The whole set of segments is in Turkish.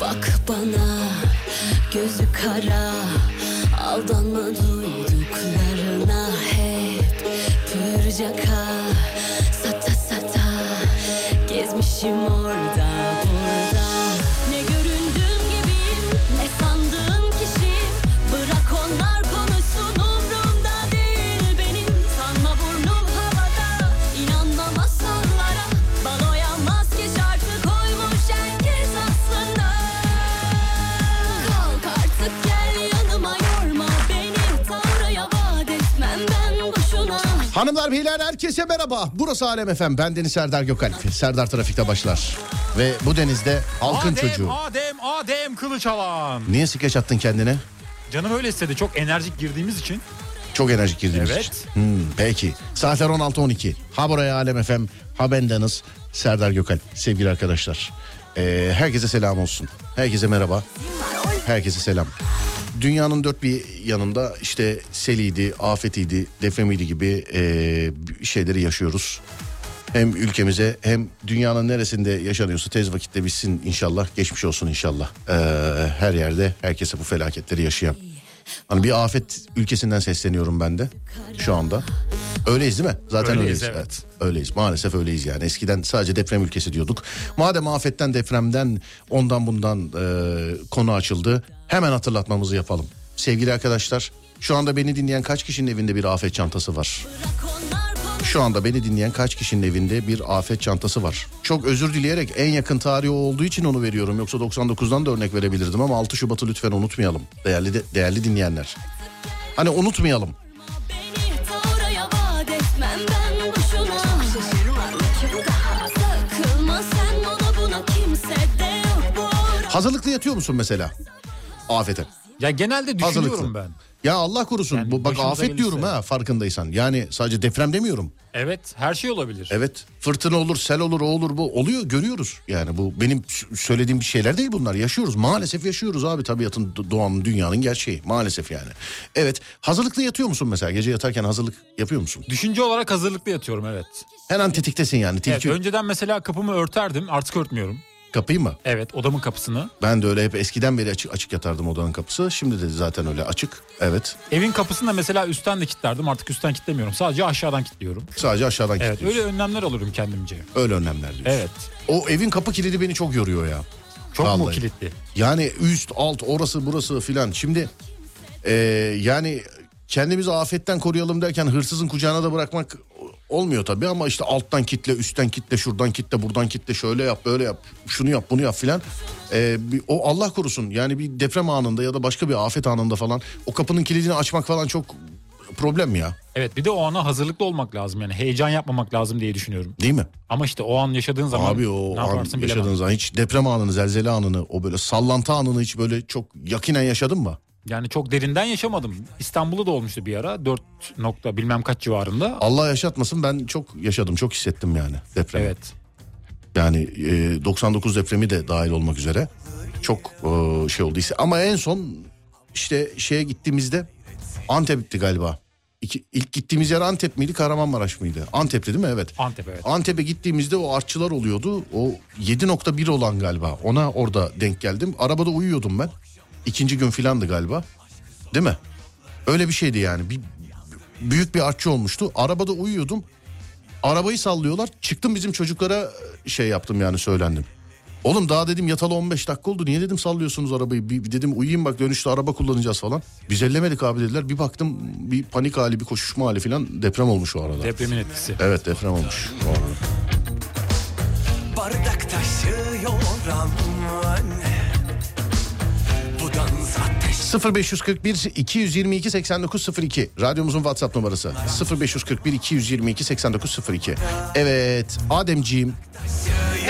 Bak bana gözü kara. Aldanma duyduklarına hep Pürcaka Hanımlar beyler herkese merhaba. Burası Alem Efem. Ben Deniz Serdar Gökalp. Serdar Trafik'te başlar. Ve bu denizde halkın Adem, çocuğu. Adem, Adem Kılıçalan. Niye skeç attın kendine? Canım öyle istedi. Çok enerjik girdiğimiz için. Çok enerjik girdiğimiz Evet. için. Hmm, peki. Saatler 16.12. Ha buraya Alem Efem. Ha bendeniz. Serdar Gökalp. Sevgili arkadaşlar. Ee, herkese selam olsun. Herkese merhaba. Herkese selam. Dünyanın dört bir yanında işte seliydi, afetiydi, depremiydi gibi ee, şeyleri yaşıyoruz. Hem ülkemize hem dünyanın neresinde yaşanıyorsa tez vakitte bitsin inşallah. Geçmiş olsun inşallah. Ee, her yerde herkese bu felaketleri yaşayan. Hani bir afet ülkesinden sesleniyorum ben de şu anda. Öyleyiz değil mi? Zaten öyleyiz. Öyleyiz, evet. Öyleyiz. Maalesef öyleyiz yani. Eskiden sadece deprem ülkesi diyorduk. Madem afetten, depremden, ondan bundan e, konu açıldı. Hemen hatırlatmamızı yapalım. Sevgili arkadaşlar, şu anda beni dinleyen kaç kişinin evinde bir afet çantası var? Şu anda beni dinleyen kaç kişinin evinde bir afet çantası var? Çok özür dileyerek en yakın tarihi olduğu için onu veriyorum. Yoksa 99'dan da örnek verebilirdim ama 6 Şubat'ı lütfen unutmayalım. Değerli de, değerli dinleyenler. Hani unutmayalım. Hazırlıklı yatıyor musun mesela? Afete. Ya genelde düşünüyorum Hazırlıklı. ben. Ya Allah korusun. Yani Bu bak afet diyorum gelirse. ha farkındaysan. Yani sadece deprem demiyorum. Evet her şey olabilir. Evet fırtına olur, sel olur, o olur bu oluyor görüyoruz. Yani bu benim söylediğim bir şeyler değil bunlar. Yaşıyoruz maalesef yaşıyoruz abi tabiatın do- doğanın dünyanın gerçeği maalesef yani. Evet hazırlıklı yatıyor musun mesela gece yatarken hazırlık yapıyor musun? Düşünce olarak hazırlıklı yatıyorum evet. Her an tetiktesin yani. evet. Tilki Önceden mesela kapımı örterdim artık örtmüyorum. Kapıyı mı? Evet odamın kapısını. Ben de öyle hep eskiden beri açık, açık yatardım odanın kapısı. Şimdi de zaten öyle açık. Evet. Evin kapısını da mesela üstten de kilitlerdim artık üstten kilitlemiyorum. Sadece aşağıdan kilitliyorum. Sadece aşağıdan Evet kilitliyorsun. öyle önlemler alıyorum kendimce. Öyle önlemler diyorsun. Evet. O evin kapı kilidi beni çok yoruyor ya. Çok mu Vallahi. kilitli? Yani üst alt orası burası filan. Şimdi e, yani kendimizi afetten koruyalım derken hırsızın kucağına da bırakmak olmuyor tabii ama işte alttan kitle üstten kitle şuradan kitle buradan kitle şöyle yap böyle yap şunu yap bunu yap filan. E, bir- o Allah korusun yani bir deprem anında ya da başka bir afet anında falan o kapının kilidini açmak falan çok problem ya Evet bir de o ana hazırlıklı olmak lazım yani heyecan yapmamak lazım diye düşünüyorum. değil mi? Ama işte o an yaşadığın zaman Abi o ne an bilemem. yaşadığın zaman hiç deprem anını zelzele anını o böyle sallantı anını hiç böyle çok yakinen yaşadın mı? Yani çok derinden yaşamadım. İstanbul'da da olmuştu bir ara 4 nokta bilmem kaç civarında. Allah yaşatmasın ben çok yaşadım çok hissettim yani depremi. Evet. Yani e, 99 depremi de dahil olmak üzere çok e, şey oldu. Ama en son işte şeye gittiğimizde Antep'ti galiba. İki, ilk gittiğimiz yer Antep miydi Kahramanmaraş mıydı? Antep'ti değil mi? Evet. Antep evet. Antep'e gittiğimizde o artçılar oluyordu. O 7.1 olan galiba. Ona orada denk geldim. Arabada uyuyordum ben. İkinci gün filandı galiba. Değil mi? Öyle bir şeydi yani. Bir, büyük bir artçı olmuştu. Arabada uyuyordum. Arabayı sallıyorlar. Çıktım bizim çocuklara şey yaptım yani söylendim. Oğlum daha dedim yatalı 15 dakika oldu. Niye dedim sallıyorsunuz arabayı? Bir, bir dedim uyuyayım bak dönüşte araba kullanacağız falan. Biz ellemedik abi dediler. Bir baktım bir panik hali bir koşuşma hali falan deprem olmuş o arada. Depremin etkisi. Evet deprem olmuş. O arada. Bardak taşıyor aman 0541 222 8902 radyomuzun WhatsApp numarası 0541 222 8902 Evet Ademciğim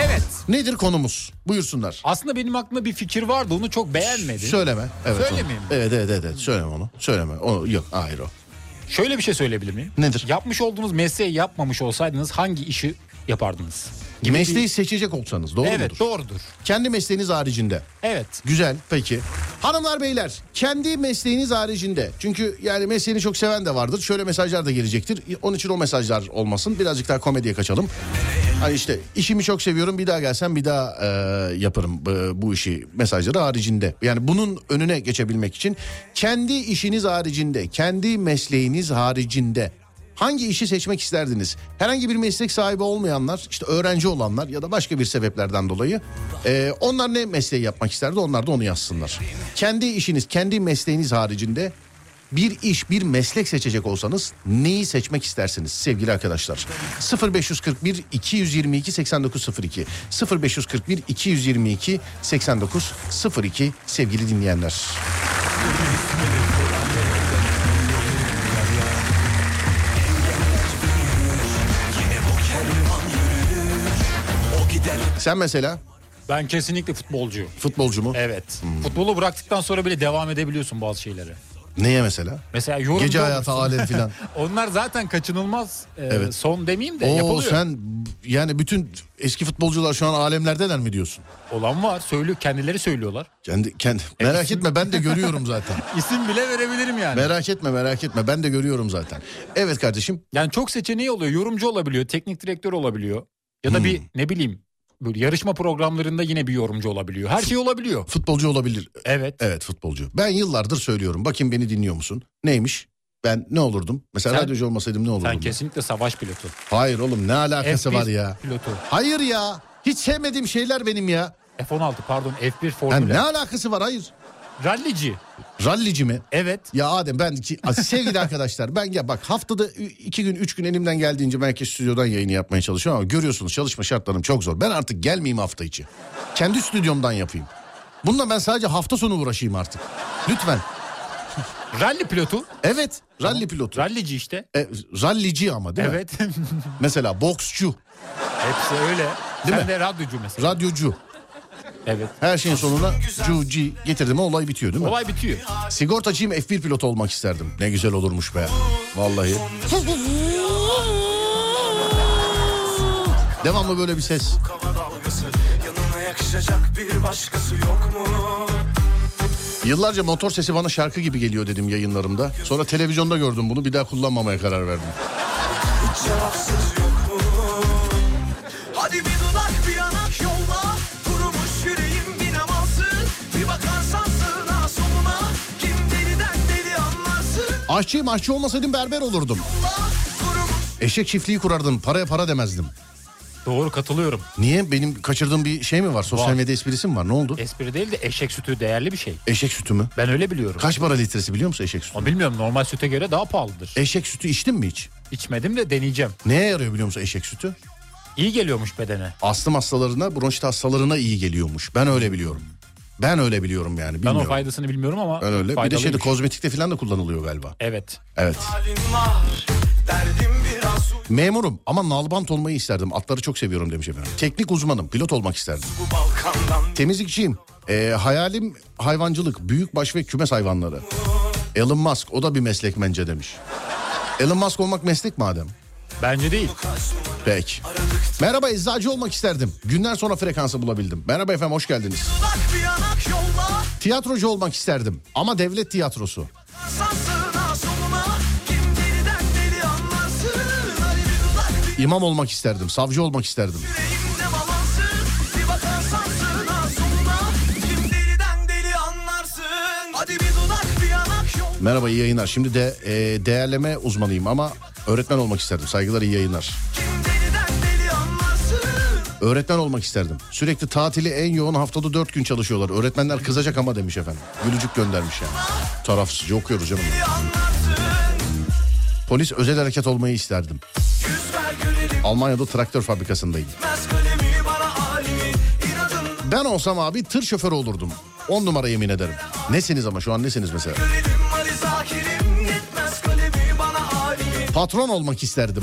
Evet. nedir konumuz buyursunlar Aslında benim aklımda bir fikir vardı onu çok beğenmedim. Söyleme evet Söylemeyeyim onu. mi? Evet evet evet, evet. söyleme onu söyleme onu yok hayır o Şöyle bir şey söyleyebilir miyim? Nedir? Yapmış olduğunuz mesleği yapmamış olsaydınız hangi işi yapardınız? Gibi Mesleği bir- seçecek olsanız doğru Evet mudur? doğrudur. Kendi mesleğiniz haricinde Evet. güzel peki Hanımlar beyler kendi mesleğiniz haricinde çünkü yani mesleğini çok seven de vardır. Şöyle mesajlar da gelecektir. Onun için o mesajlar olmasın. Birazcık daha komediye kaçalım. Hani işte işimi çok seviyorum bir daha gelsem bir daha e, yaparım bu, bu işi mesajları haricinde. Yani bunun önüne geçebilmek için kendi işiniz haricinde, kendi mesleğiniz haricinde hangi işi seçmek isterdiniz? Herhangi bir meslek sahibi olmayanlar, işte öğrenci olanlar ya da başka bir sebeplerden dolayı e, onlar ne mesleği yapmak isterdi? Onlar da onu yazsınlar. Kendi işiniz, kendi mesleğiniz haricinde bir iş, bir meslek seçecek olsanız neyi seçmek istersiniz sevgili arkadaşlar? 0541 222 8902 0541 222 8902 sevgili dinleyenler. Sen mesela Ben kesinlikle futbolcu. futbolcu mu? Evet. Hmm. Futbolu bıraktıktan sonra bile devam edebiliyorsun bazı şeylere. Neye mesela? Mesela yorumcu Gece hayatı alem filan. Onlar zaten kaçınılmaz. Ee, Evet. Son demeyeyim de Oo yapılıyor. sen yani bütün eski futbolcular şu an alemlerdeler mi diyorsun? Olan var. Söylüyor. Kendileri söylüyorlar. Kendi, kendi, merak isim- etme ben de görüyorum zaten. İsim bile verebilirim yani. merak etme merak etme ben de görüyorum zaten. Evet kardeşim Yani çok seçeneği oluyor. Yorumcu olabiliyor, teknik direktör olabiliyor. Ya da Hmm. bir ne bileyim böyle yarışma programlarında yine bir yorumcu olabiliyor. Her şey olabiliyor. futbolcu olabilir. Evet. Evet futbolcu. Ben yıllardır söylüyorum. Bakayım beni dinliyor musun? Neymiş? Ben ne olurdum? Mesela Sen- radyocu olmasaydım ne olurdum? Sen ben? kesinlikle savaş pilotu. Hayır oğlum ne alakası F1 var ya? Pilotu. Hayır ya. Hiç sevmediğim şeyler benim ya. F16 pardon F1 Ha, Formula. ne alakası var? Hayır. Rallici. Rallici mi? Evet. Ya Adem ben ki sevgili arkadaşlar ben ya bak haftada iki gün üç gün elimden geldiğince belki stüdyodan yayını yapmaya çalışıyorum ama görüyorsunuz çalışma şartlarım çok zor. Ben artık gelmeyeyim hafta içi. Kendi stüdyomdan yapayım. Bununla ben sadece hafta sonu uğraşayım artık. Lütfen. Ralli pilotu. Evet ralli pilotu. Rallici işte. E, rallici ama değil mi? Evet. Mesela boksçu, Hepsi öyle. Değil Sen mi? de radyocu mesela. radyocu. Evet. Her şeyin sonuna cu ci getirdi mi olay bitiyor değil mi? Olay bitiyor. Sigortacıyım F1 pilotu olmak isterdim. Ne güzel olurmuş be. Vallahi. Devamlı böyle bir ses. Hava dalgası yanına yakışacak bir başkası yok mu? Yıllarca motor sesi bana şarkı gibi geliyor dedim yayınlarımda. Sonra televizyonda gördüm bunu bir daha kullanmamaya karar verdim. Cevapsız yok Aşçıyım aşçı olmasaydım berber olurdum. Eşek çiftliği kurardım paraya para demezdim. Doğru katılıyorum. Niye? Benim kaçırdığım bir şey mi var? Sosyal Var. medya esprisi mi var? Ne oldu? Espri değil de eşek sütü değerli bir şey. Eşek sütü mü? Ben öyle biliyorum. Kaç para litresi biliyor musun eşek sütü? Ama bilmiyorum normal süte göre daha pahalıdır. Eşek sütü içtin mi hiç? İçmedim de deneyeceğim. Neye yarıyor biliyor musun eşek sütü? İyi geliyormuş bedene. Astım hastalarına, bronşit hastalarına iyi geliyormuş. Ben öyle biliyorum. Ben öyle biliyorum yani. Ben Bilmiyorum. o faydasını bilmiyorum ama Ben öyle. Bir de şeyde kozmetikte falan da kullanılıyor galiba. Evet. Evet. Memurum ama nalbant olmayı isterdim. Atları çok seviyorum demiş efendim. Teknik uzmanım. Pilot olmak isterdim. Temizlikçiyim. Ee, hayalim hayvancılık. Büyükbaş ve kümes hayvanları. Elon Musk o da bir meslek bence demiş. Elon Musk olmak meslek madem. Bence değil. Peki. Merhaba eczacı olmak isterdim. Günler sonra frekansı bulabildim. Merhaba efendim hoş geldiniz. Tiyatrocu olmak isterdim. Ama devlet tiyatrosu. İmam olmak isterdim. Savcı olmak isterdim. Merhaba iyi yayınlar. Şimdi de e, değerleme uzmanıyım ama öğretmen olmak isterdim. Saygılar iyi yayınlar. Öğretmen olmak isterdim. Sürekli tatili en yoğun haftada dört gün çalışıyorlar. Öğretmenler kızacak ama demiş efendim. Gülücük göndermiş yani. Tarafsızca okuyoruz canım. Polis özel hareket olmayı isterdim. Almanya'da traktör fabrikasındayım. Ben olsam abi tır şoförü olurdum. On numara yemin ederim. Nesiniz ama şu an nesiniz mesela? Patron olmak isterdim.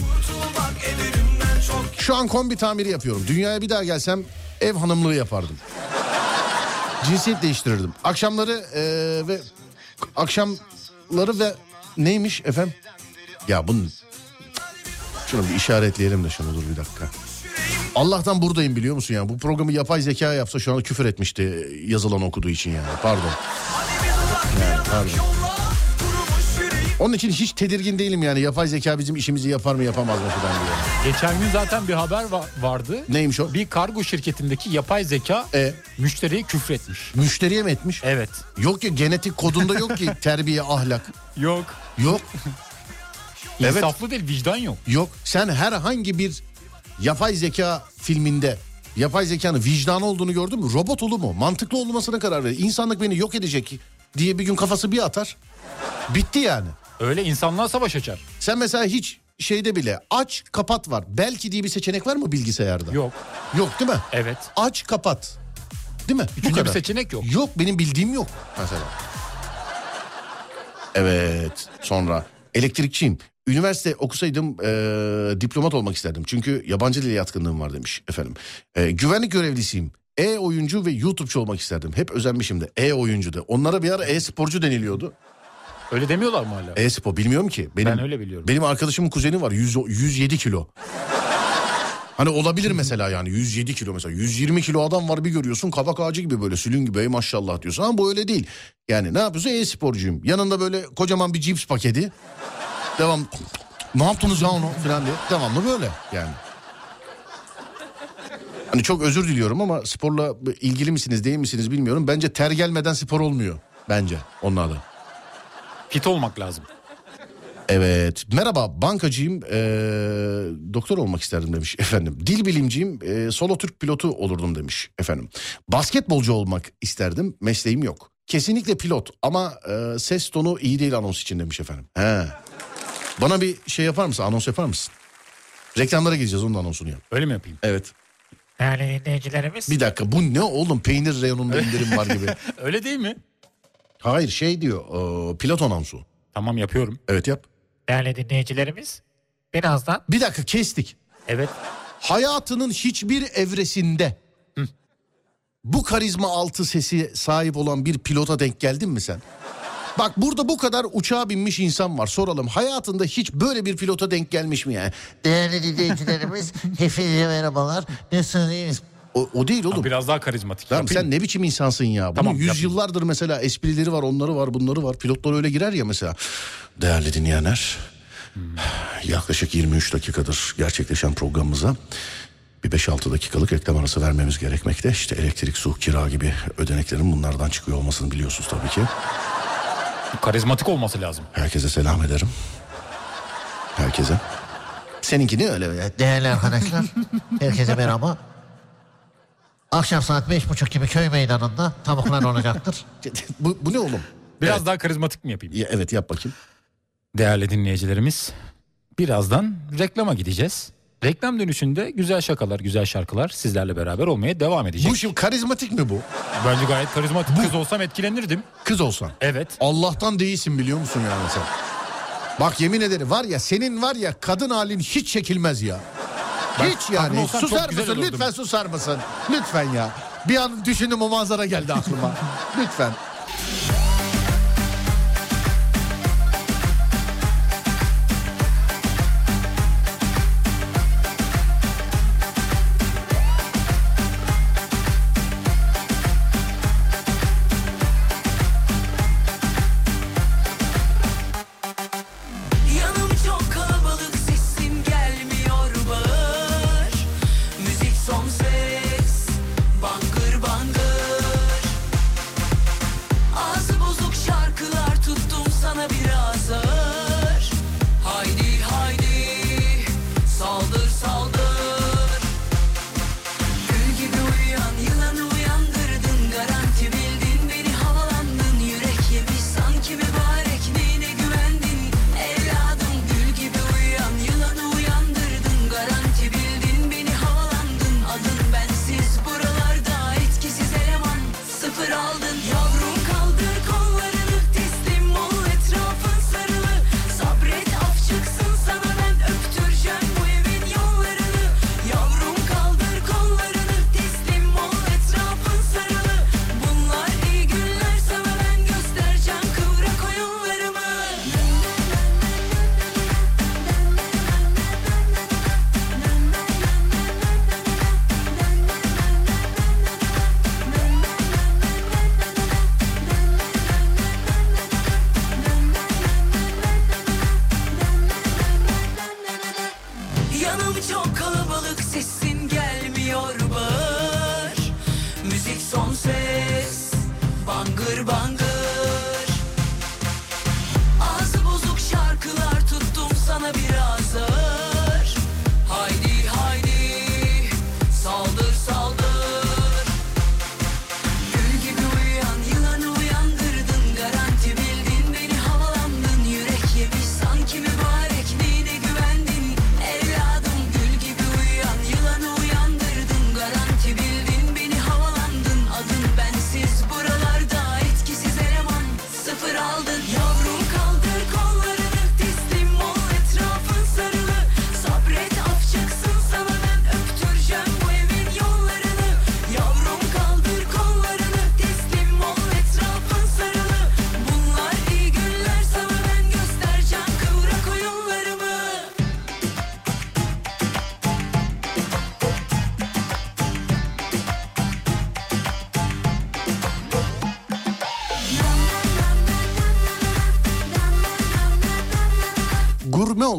Şu an kombi tamiri yapıyorum. Dünyaya bir daha gelsem ev hanımlığı yapardım. Cinsiyet değiştirirdim. Akşamları eee, ve akşamları ve neymiş efendim? Ya bunun şunu bir işaretleyelim de şunu dur bir dakika. Allah'tan buradayım biliyor musun ya? Bu programı yapay zeka yapsa şu an küfür etmişti yazılan okuduğu için yani. Pardon. Yani, pardon. Onun için hiç tedirgin değilim yani yapay zeka bizim işimizi yapar mı yapamaz mı falan diye. Geçen gün zaten bir haber va- vardı. Neymiş o? Bir kargo şirketindeki yapay zeka E, müşteriye küfretmiş. müşteriye mi etmiş? Evet. Yok ya genetik kodunda yok ki terbiye ahlak. Yok. Yok Evet. İnsaflı değil vicdan yok. yok. Sen herhangi bir yapay zeka filminde yapay zekanın vicdanı olduğunu gördün mü? Robot olur mu? Mantıklı olmasına karar verir. İnsanlık beni yok edecek diye bir gün kafası bir atar. Bitti yani. Öyle insanlığa savaş açar. Sen mesela hiç şeyde bile aç kapat var. Belki diye bir seçenek var mı bilgisayarda? Yok. Yok değil mi? Evet. Aç kapat. Değil mi? Üçüncü bir seçenek yok. Yok benim bildiğim yok mesela. Evet sonra elektrikçiyim. Üniversite okusaydım eee, diplomat olmak isterdim. Çünkü yabancı dil yatkınlığım var demiş efendim. Eee, güvenlik görevlisiyim. E-oyuncu ve YouTube'cu olmak isterdim. Hep özenmişim de E-oyuncu da. Onlara bir ara E-sporcu deniliyordu. Öyle demiyorlar mı hala? E-spor bilmiyorum ki. Benim, Ben öyle biliyorum. Benim arkadaşımın kuzeni var 100, 107 kilo. Hani olabilir mesela yani 107 kilo mesela 120 kilo adam var bir görüyorsun kabak ağacı gibi böyle sülün gibi ey maşallah diyorsun ama bu öyle değil. Yani ne yapıyorsun e-sporcuyum yanında böyle kocaman bir cips paketi devam ne yaptınız ya onu falan diye devamlı böyle yani. Hani çok özür diliyorum ama sporla ilgili misiniz değil misiniz bilmiyorum. Bence ter gelmeden spor olmuyor bence onlarda. Fit olmak lazım. Evet. Merhaba bankacıyım. Ee, doktor olmak isterdim demiş efendim. Dil bilimciyim. ee, solo Türk pilotu olurdum demiş efendim. Basketbolcu olmak isterdim. Mesleğim yok. Kesinlikle pilot ama ee, ses tonu iyi değil anons için demiş efendim. He. Bana bir şey yapar mısın? Anons yapar mısın? Reklamlara gireceğiz onun anonsunu yap. Öyle mi yapayım? Evet. Değerli dinleyicilerimiz, Bir dakika bu ne oğlum peynir reyonunda indirim var gibi. Öyle değil mi? Hayır şey diyor ee, pilot anonsu. Tamam yapıyorum. Evet yap. değerli dinleyicilerimiz, birazdan Bir dakika kestik. Evet. hayatının hiçbir evresinde bu karizma altı sesi sahip olan bir pilota denk geldin mi sen? Bak burada bu kadar uçağa binmiş insan var. Soralım hayatında hiç böyle bir pilota denk gelmiş mi yani? değerli dinleyicilerimiz, hepinize merhabalar. Nasılsınız? O, o değil oğlum. Biraz daha karizmatik. Tamam, Yapayım. sen ne biçim insansın ya? Bunun Tamam, yüzyıllardır mesela esprileri var, onları var, bunları var. Pilotlar öyle girer ya mesela. Değerli dinleyenler, yaklaşık 23 dakikadır gerçekleşen programımıza bir 5-6 dakikalık reklam arası vermemiz gerekmekte. İşte elektrik, su, kira gibi ödeneklerin bunlardan çıkıyor olmasını biliyorsunuz tabii ki. Karizmatik olması lazım. Herkese selam ederim. Herkese. Seninki ne öyle? Değerli arkadaşlar, herkese merhaba. Akşam saat beş buçuk gibi köy meydanında tavuklar olacaktır. bu, bu ne oğlum? Biraz daha karizmatik mi yapayım? Ya, evet yap bakayım. Değerli dinleyicilerimiz, birazdan reklama gideceğiz. Reklam dönüşünde güzel şakalar, güzel şarkılar sizlerle beraber olmaya devam edecek. Bu şimdi karizmatik mi bu? Bence gayet karizmatik. Kız olsam etkilenirdim. Kız olsan. Evet. Allah'tan değilsin biliyor musun yani sen? Bak yemin ederim var ya senin var ya kadın halin hiç çekilmez ya. Hiç yani. Susar mısın? Lütfen susar mısın? Lütfen ya. Bir an düşündüm o manzara geldi aklıma. Lütfen.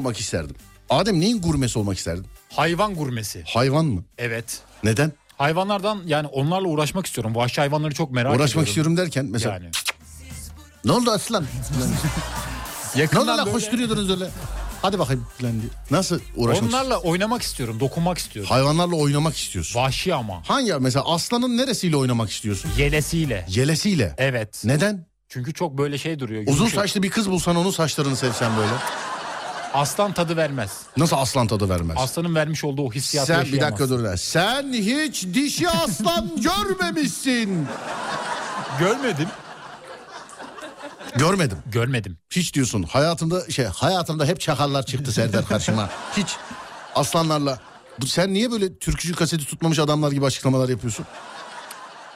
Olmak isterdim. Adem neyin gurmesi olmak isterdin? Hayvan gurmesi. Hayvan mı? Evet. Neden? Hayvanlardan yani onlarla uğraşmak istiyorum. Vahşi hayvanları çok merak Uğraşmak ediyorum. istiyorum derken mesela Yani. ne oldu aslan? ne Yakından oldu lan böyle koşturuyordunuz öyle? Hadi bakayım diye. Nasıl uğraşmak onlarla oynamak istiyorum, dokunmak istiyorum. Hayvanlarla oynamak istiyorsun. Vahşi ama. Hangi mesela aslanın neresiyle oynamak istiyorsun? Yelesiyle. Yelesiyle. Evet. Neden? Çünkü çok böyle şey duruyor. Uzun saçlı bir kız bulsan onun saçlarını sevsen böyle. Aslan tadı vermez. Nasıl aslan tadı vermez? Aslanın vermiş olduğu o hissiyatı Sen bir dakika dur. lan. Sen hiç dişi aslan görmemişsin. Görmedim. Görmedim. Görmedim. Hiç diyorsun. Hayatımda şey hayatımda hep çakallar çıktı Serdar karşıma. Hiç aslanlarla. Bu, sen niye böyle türkücü kaseti tutmamış adamlar gibi açıklamalar yapıyorsun?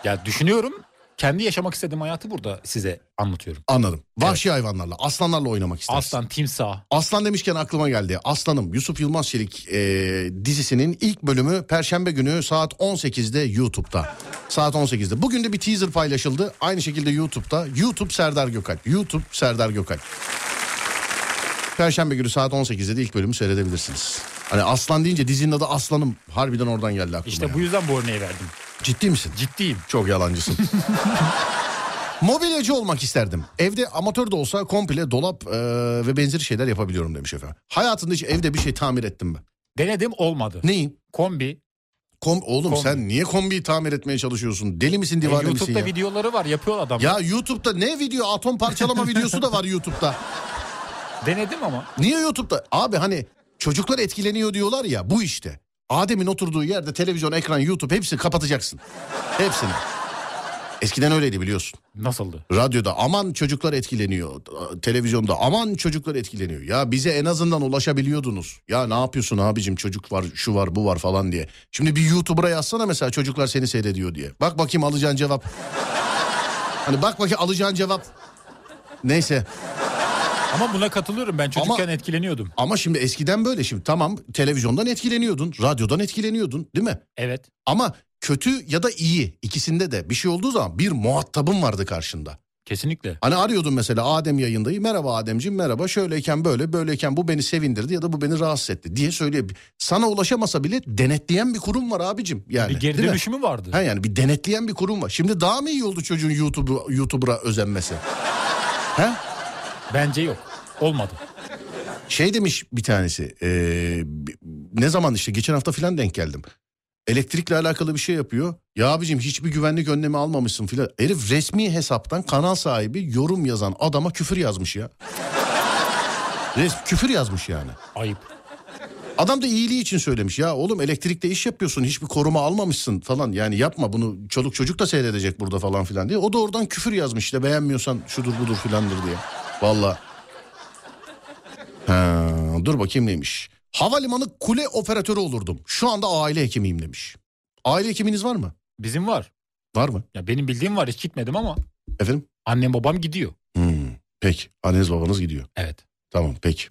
Ya düşünüyorum. Kendi yaşamak istediğim hayatı burada size anlatıyorum. Anladım. Vahşi hayvanlarla, aslanlarla oynamak istersin. Aslan, timsah. Aslan demişken aklıma geldi. Aslanım Yusuf Yılmaz Çelik e, dizisinin ilk bölümü Perşembe günü saat 18'de YouTube'da. Saat 18'de. Bugün de bir teaser paylaşıldı. Aynı şekilde YouTube'da. YouTube Serdar Gökalp. YouTube Serdar Gökalp. Perşembe günü saat 18'de de ilk bölümü seyredebilirsiniz. Hani aslan deyince dizinin adı Aslanım. Harbiden oradan geldi aklıma. İşte ya. bu yüzden bu örneği verdim. Ciddi misin? Ciddiyim. Çok yalancısın. Mobilyacı olmak isterdim. Evde amatör de olsa komple dolap e, ve benzeri şeyler yapabiliyorum demiş efendim. Hayatında hiç evde bir şey tamir ettin mi? Denedim olmadı. Neyi? Kombi. Kom oğlum Kombi. sen niye kombiyi tamir etmeye çalışıyorsun? Deli misin E, divane misin YouTube'da ya? videoları var yapıyor adam. Ya YouTube'da ne video? Atom parçalama videosu da var YouTube'da. Denedim ama. Niye YouTube'da? Abi hani çocuklar etkileniyor diyorlar ya bu işte. Adem'in oturduğu yerde televizyon, ekran, YouTube hepsini kapatacaksın. Hepsini. Eskiden öyleydi biliyorsun. Nasıldı? Radyoda aman çocuklar etkileniyor. Televizyonda aman çocuklar etkileniyor. Ya bize en azından ulaşabiliyordunuz. Ya ne yapıyorsun abicim çocuk var şu var bu var falan diye. Şimdi bir YouTuber'a yazsana mesela çocuklar seni seyrediyor diye. Bak bakayım alacağın cevap. Hani bak bakayım alacağın cevap. Neyse Ama buna katılıyorum. Ben çocukken Ama- etkileniyordum. ama şimdi eskiden böyle şimdi tamam televizyondan etkileniyordun, radyodan etkileniyordun değil mi? Evet. Ama kötü ya da iyi ikisinde de bir şey olduğu zaman bir muhatabın vardı karşında. Kesinlikle. Hani arıyordum mesela Adem yayındayım. Merhaba Ademciğim merhaba şöyleyken böyle böyleyken bu beni sevindirdi ya da bu beni rahatsız etti diye söylüyor. Sana ulaşamasa bile denetleyen bir kurum var abicim. Yani, bir geri dönüşümü vardı. Ha yani bir denetleyen bir kurum var. Şimdi daha mı iyi oldu çocuğun YouTube YouTuber'a özenmesi? He? Bence yok. Olmadı. Şey demiş bir tanesi. eee, ne zaman işte geçen hafta filan denk geldim. Elektrikle alakalı bir şey yapıyor. Ya abicim hiçbir güvenlik önlemi almamışsın filan. Herif resmi hesaptan kanal sahibi yorum yazan adama küfür yazmış ya. Res, küfür yazmış yani. Ayıp. Adam da iyiliği için söylemiş. Ya oğlum elektrikte iş yapıyorsun hiçbir koruma almamışsın falan. Yani yapma bunu çoluk çocuk da seyredecek burada falan filan diye. O da oradan küfür yazmış işte beğenmiyorsan şudur budur filandır diye. Valla. Ha, dur bakayım neymiş. Havalimanı kule operatörü olurdum. Şu anda aile hekimiyim demiş. Aile hekiminiz var mı? Bizim var. Var mı? Ya benim bildiğim var hiç gitmedim ama Efendim? annem babam gidiyor. Hmm, peki. Anneniz babanız gidiyor. Evet. Tamam peki.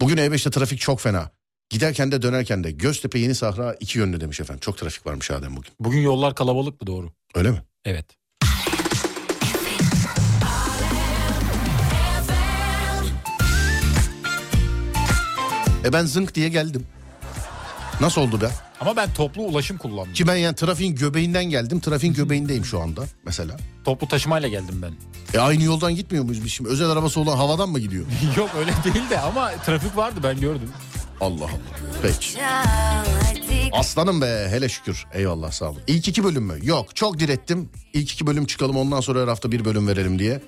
Bugün E5'te trafik çok fena. Giderken de dönerken de Göztepe Yeni Sahra iki yönlü demiş efendim. Çok trafik varmış Adem bugün. Bugün yollar kalabalık mı doğru? Öyle mi? Evet. E ben zınk diye geldim. Nasıl oldu be? Ama ben toplu ulaşım kullandım. Ki ben yani trafiğin göbeğinden geldim. Trafiğin göbeğindeyim şu anda mesela. Toplu taşımayla geldim ben. E aynı yoldan gitmiyor muyuz biz şimdi? Özel arabası olan havadan mı gidiyor? Yok öyle değil de ama trafik vardı ben gördüm. Allah Allah. Peki. Aslanım be hele şükür. Eyvallah sağ olun. İlk iki bölüm mü? Yok çok direttim. İlk iki bölüm çıkalım ondan sonra her hafta bir bölüm verelim diye.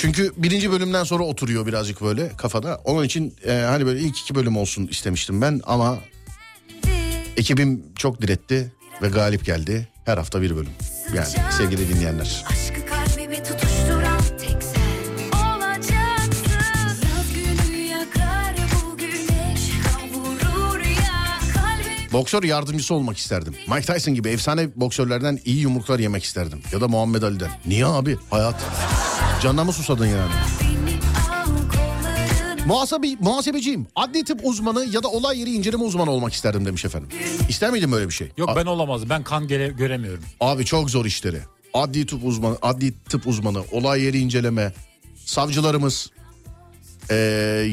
Çünkü birinci bölümden sonra oturuyor birazcık böyle kafada. Onun için e, hani böyle ilk iki bölüm olsun istemiştim ben ama ekibim çok diretti ve galip geldi. Her hafta bir bölüm. Yani sevgili dinleyenler. Aşkı kalbimi tutuşturan tek sen. Boksör yardımcısı olmak isterdim. Mike Tyson gibi efsane boksörlerden iyi yumruklar yemek isterdim. Ya da Muhammed Ali'den. Niye abi? Hayat. Canına mı susadın yani? Muhasebe, muhasebeciyim. Adli tıp uzmanı ya da olay yeri inceleme uzmanı olmak isterdim demiş efendim. İster miydin böyle bir şey? Yok A- ben olamazdım. Ben kan gele- göremiyorum. Abi çok zor işleri. Adli tıp uzmanı, adli tıp uzmanı, olay yeri inceleme, savcılarımız. Ee,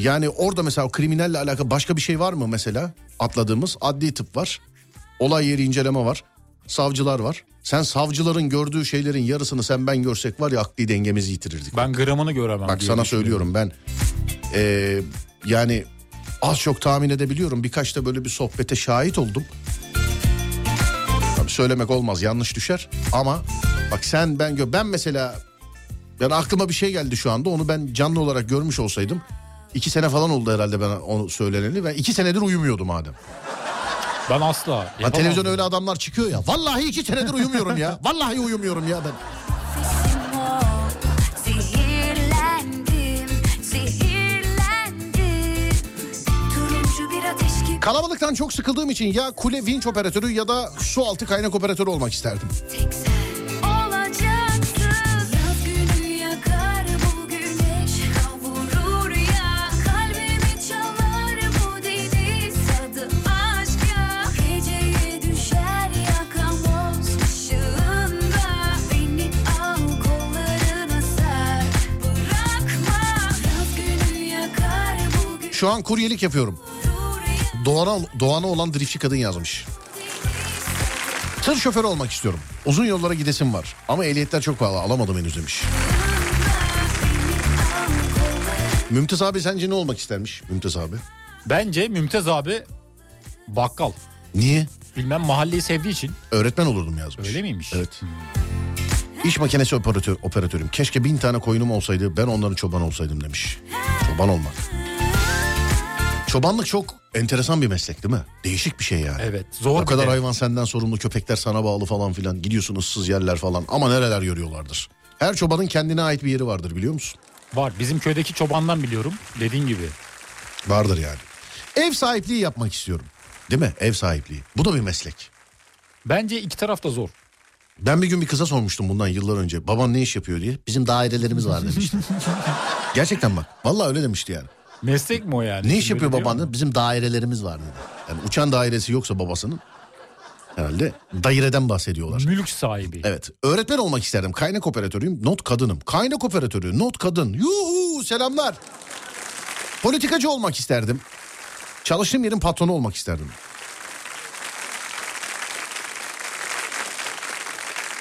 yani orada mesela kriminalle alakalı başka bir şey var mı mesela? Atladığımız adli tıp var. Olay yeri inceleme var. Savcılar var. Sen savcıların gördüğü şeylerin yarısını sen ben görsek var ya akli dengemizi yitirirdik. Ben gramını göremem. Bak sana söylüyorum ben ee, yani az çok tahmin edebiliyorum. Birkaç da böyle bir sohbete şahit oldum. Tabii söylemek olmaz yanlış düşer ama bak sen ben gö ben mesela yani aklıma bir şey geldi şu anda onu ben canlı olarak görmüş olsaydım iki sene falan oldu herhalde ben onu söyleneli ben iki senedir uyumuyordum madem. Ben asla. Ha, yapamam. televizyon öyle adamlar çıkıyor ya vallahi iki senedir uyumuyorum ya vallahi uyumuyorum ya ben. Kalabalıktan çok sıkıldığım için ya kule vinç operatörü ya da su altı kaynak operatörü olmak isterdim. Şu an kuryelik yapıyorum. Doğan'a, Doğan'a olan driftçi kadın yazmış. Tır şoförü olmak istiyorum. Uzun yollara gidesim var. Ama ehliyetler çok pahalı alamadım henüz demiş. Mümtaz abi sence ne olmak istermiş Mümtaz abi? Bence Mümtaz abi bakkal. Niye? Bilmem mahalleyi sevdiği için. Öğretmen olurdum yazmış. Öyle miymiş? Evet. İş makinesi operatör, operatörüm. Keşke bin tane koyunum olsaydı ben onların çoban olsaydım demiş. Çoban olmak. Çobanlık çok enteresan bir meslek değil mi? Değişik bir şey yani. Evet. Zor O kadar de. hayvan senden sorumlu, köpekler sana bağlı falan filan. Gidiyorsun ıssız yerler falan ama nereler görüyorlardır. Her çobanın kendine ait bir yeri vardır biliyor musun? Var. Bizim köydeki çobandan biliyorum. Dediğin gibi. Vardır yani. Ev sahipliği yapmak istiyorum. Değil mi? Ev sahipliği. Bu da bir meslek. Bence iki taraf da zor. Ben bir gün bir kıza sormuştum bundan yıllar önce. Baban ne iş yapıyor diye. Bizim dairelerimiz var demişti. Gerçekten bak. Vallahi öyle demişti yani. Meslek mi o yani? Ne iş yapıyor öyle diyor baban? dedi. Bizim dairelerimiz var dedi. Yani uçan dairesi yoksa babasının herhalde daireden bahsediyorlar. Mülk sahibi. Evet. Öğretmen olmak isterdim. Kaynak operatörüyüm. Not kadınım. Kaynak operatörü. Not kadın. Yuhu selamlar. Politikacı olmak isterdim. Çalıştığım yerin patronu olmak isterdim.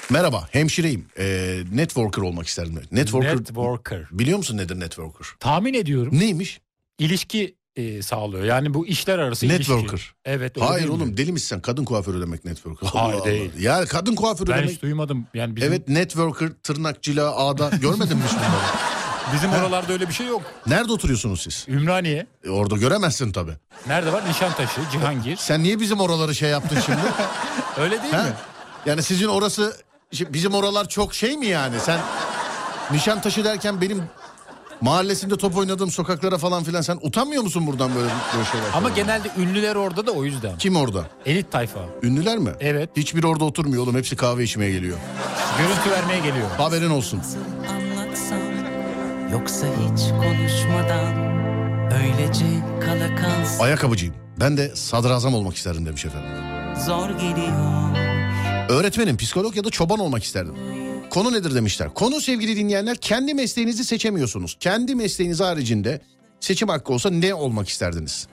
Merhaba, hemşireyim. Ee, networker olmak isterdim. Networker. Networker. Biliyor musun nedir networker? Tahmin ediyorum. Neymiş? İlişki e, sağlıyor. Yani bu işler arası ilişki. Networker. Evet. öyle Hayır değil mi? oğlum deli misin sen? Kadın kuaförü demek networker. Hayır, değil. Ya kadın kuaförü Ben demek. hiç duymadım. Yani bizim, Evet networker, tırnakçıla, ağda. Görmedin mi hiç bizim oralarda öyle bir şey yok. Nerede oturuyorsunuz siz? Ümraniye. E, orada göremezsin tabii. Nerede var? Nişantaşı, Cihangir. Sen niye bizim oraları şey yaptın şimdi? Öyle değil ha? mi? Yani sizin orası bizim oralar çok şey mi yani? Sen Nişantaşı derken benim mahallesinde top oynadığım sokaklara falan filan sen utanmıyor musun buradan böyle, böyle şeyler? Ama falan? genelde ünlüler orada da o yüzden. Kim orada? Elit tayfa. Ünlüler mi? Evet. Hiçbir orada oturmuyor oğlum. Hepsi kahve içmeye geliyor. Görüntü vermeye geliyor. Haberin olsun. anlatsam Yoksa hiç konuşmadan Öylece kala kalsam Ayakkabıcıyım. Ben de sadrazam olmak isterdim demiş efendim. Zor geliyor Öğretmenim, psikolog ya da çoban olmak isterdim. Konu nedir demişler. Konu sevgili dinleyenler kendi mesleğinizi seçemiyorsunuz. Kendi mesleğiniz haricinde seçim hakkı olsa ne olmak isterdiniz?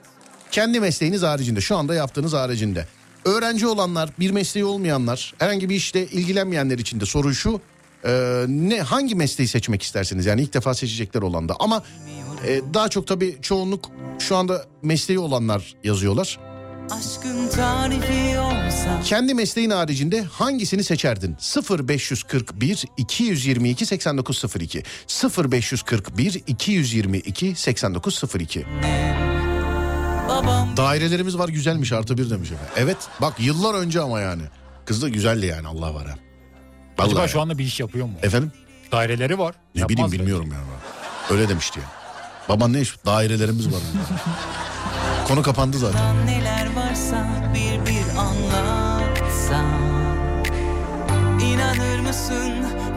Kendi mesleğiniz haricinde şu anda yaptığınız haricinde. Öğrenci olanlar, bir mesleği olmayanlar, herhangi bir işle ilgilenmeyenler için de soru şu. e, ne hangi mesleği seçmek istersiniz? Yani ilk defa seçecekler olan da. Ama e, daha çok tabii çoğunluk şu anda mesleği olanlar yazıyorlar. Aşkın tarifi olsa Kendi mesleğin haricinde hangisini seçerdin? 0541 222 8902 0541 222 8902 babam Dairelerimiz var güzelmiş artı bir demiş efendim. Evet bak yıllar önce ama yani. Kız da güzeldi yani Allah var ha. Acaba Vallahi. şu anda bir iş yapıyor mu? Efendim? Daireleri var. Ne Yapmaz bileyim belki. bilmiyorum yani. Öyle demişti ya. Baban ne iş? Dairelerimiz var. Konu kapandı zaten. neler varsa bir bir anlatsam İnanır mısın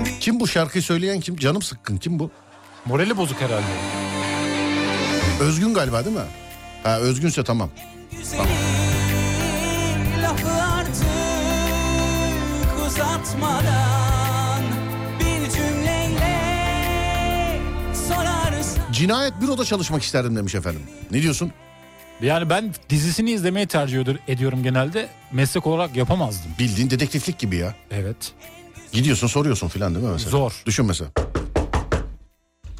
bir Kim bu şarkıyı söyleyen kim? Canım sıkkın kim bu? Morali bozuk herhalde. Özgün galiba değil mi? Ha Özgünse tamam. Lafı artık uzatmadan Bir cümleyle sorarsan Cinayet büroda çalışmak isterdim demiş efendim. Ne diyorsun? Yani ben dizisini izlemeyi tercih ediyor- ediyorum genelde. Meslek olarak yapamazdım. Bildiğin dedektiflik gibi ya. Evet. Gidiyorsun soruyorsun filan değil mi mesela? Zor. Düşün mesela.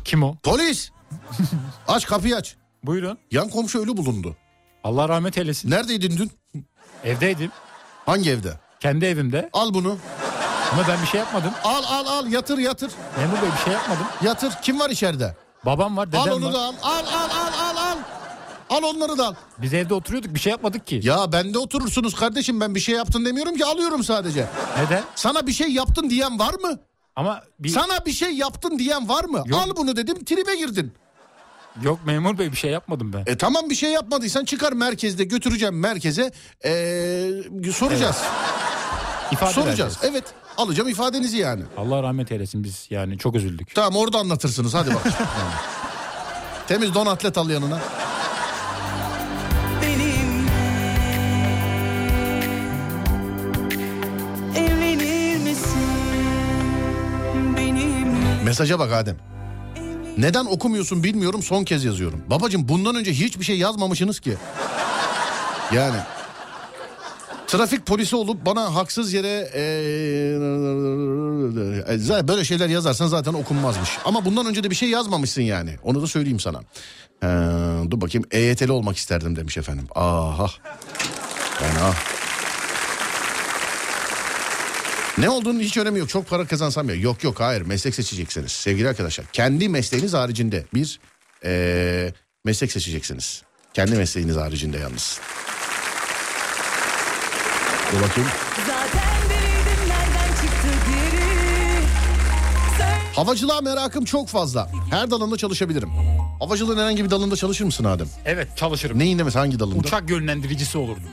Kim o? Polis! aç kapıyı aç. Buyurun. Yan komşu ölü bulundu. Allah rahmet eylesin. Neredeydin dün? Evdeydim. Hangi evde? Kendi evimde. Al bunu. Ama ben bir şey yapmadım. Al al al yatır yatır. Memur Bey bir şey yapmadım. Yatır. Kim var içeride? Babam var, dedem al onu var. da al al al al. Al onları da al. Biz evde oturuyorduk bir şey yapmadık ki. Ya bende oturursunuz kardeşim ben bir şey yaptın demiyorum ki alıyorum sadece. Neden? Sana bir şey yaptın diyen var mı? Ama bir... Sana bir şey yaptın diyen var mı? Yok. Al bunu dedim tribe girdin. Yok memur bey bir şey yapmadım ben. E tamam bir şey yapmadıysan çıkar merkezde götüreceğim merkeze. Ee, soracağız. İfade soracağız. vereceğiz. Evet alacağım ifadenizi yani. Allah rahmet eylesin biz yani çok üzüldük. Tamam orada anlatırsınız hadi bak. Temiz don atlet al yanına. Mesaja bak Adem. Neden okumuyorsun bilmiyorum son kez yazıyorum. Babacım bundan önce hiçbir şey yazmamışsınız ki. Yani. Trafik polisi olup bana haksız yere zaten böyle şeyler yazarsan zaten okunmazmış. Ama bundan önce de bir şey yazmamışsın yani. Onu da söyleyeyim sana. Ee, dur bakayım EYT'li olmak isterdim demiş efendim. Aha. Yani ah. Ne olduğunun hiç önemi yok. Çok para kazansam ya. Yok yok hayır meslek seçeceksiniz sevgili arkadaşlar. Kendi mesleğiniz haricinde bir eee, meslek seçeceksiniz. Kendi mesleğiniz haricinde yalnız. Dur bakayım. Havacılığa merakım çok fazla. Her dalında çalışabilirim. Havacılığın herhangi bir dalında çalışır mısın Adem? Evet çalışırım. Neyinde mesela hangi dalında? Uçak yönlendiricisi olurdum.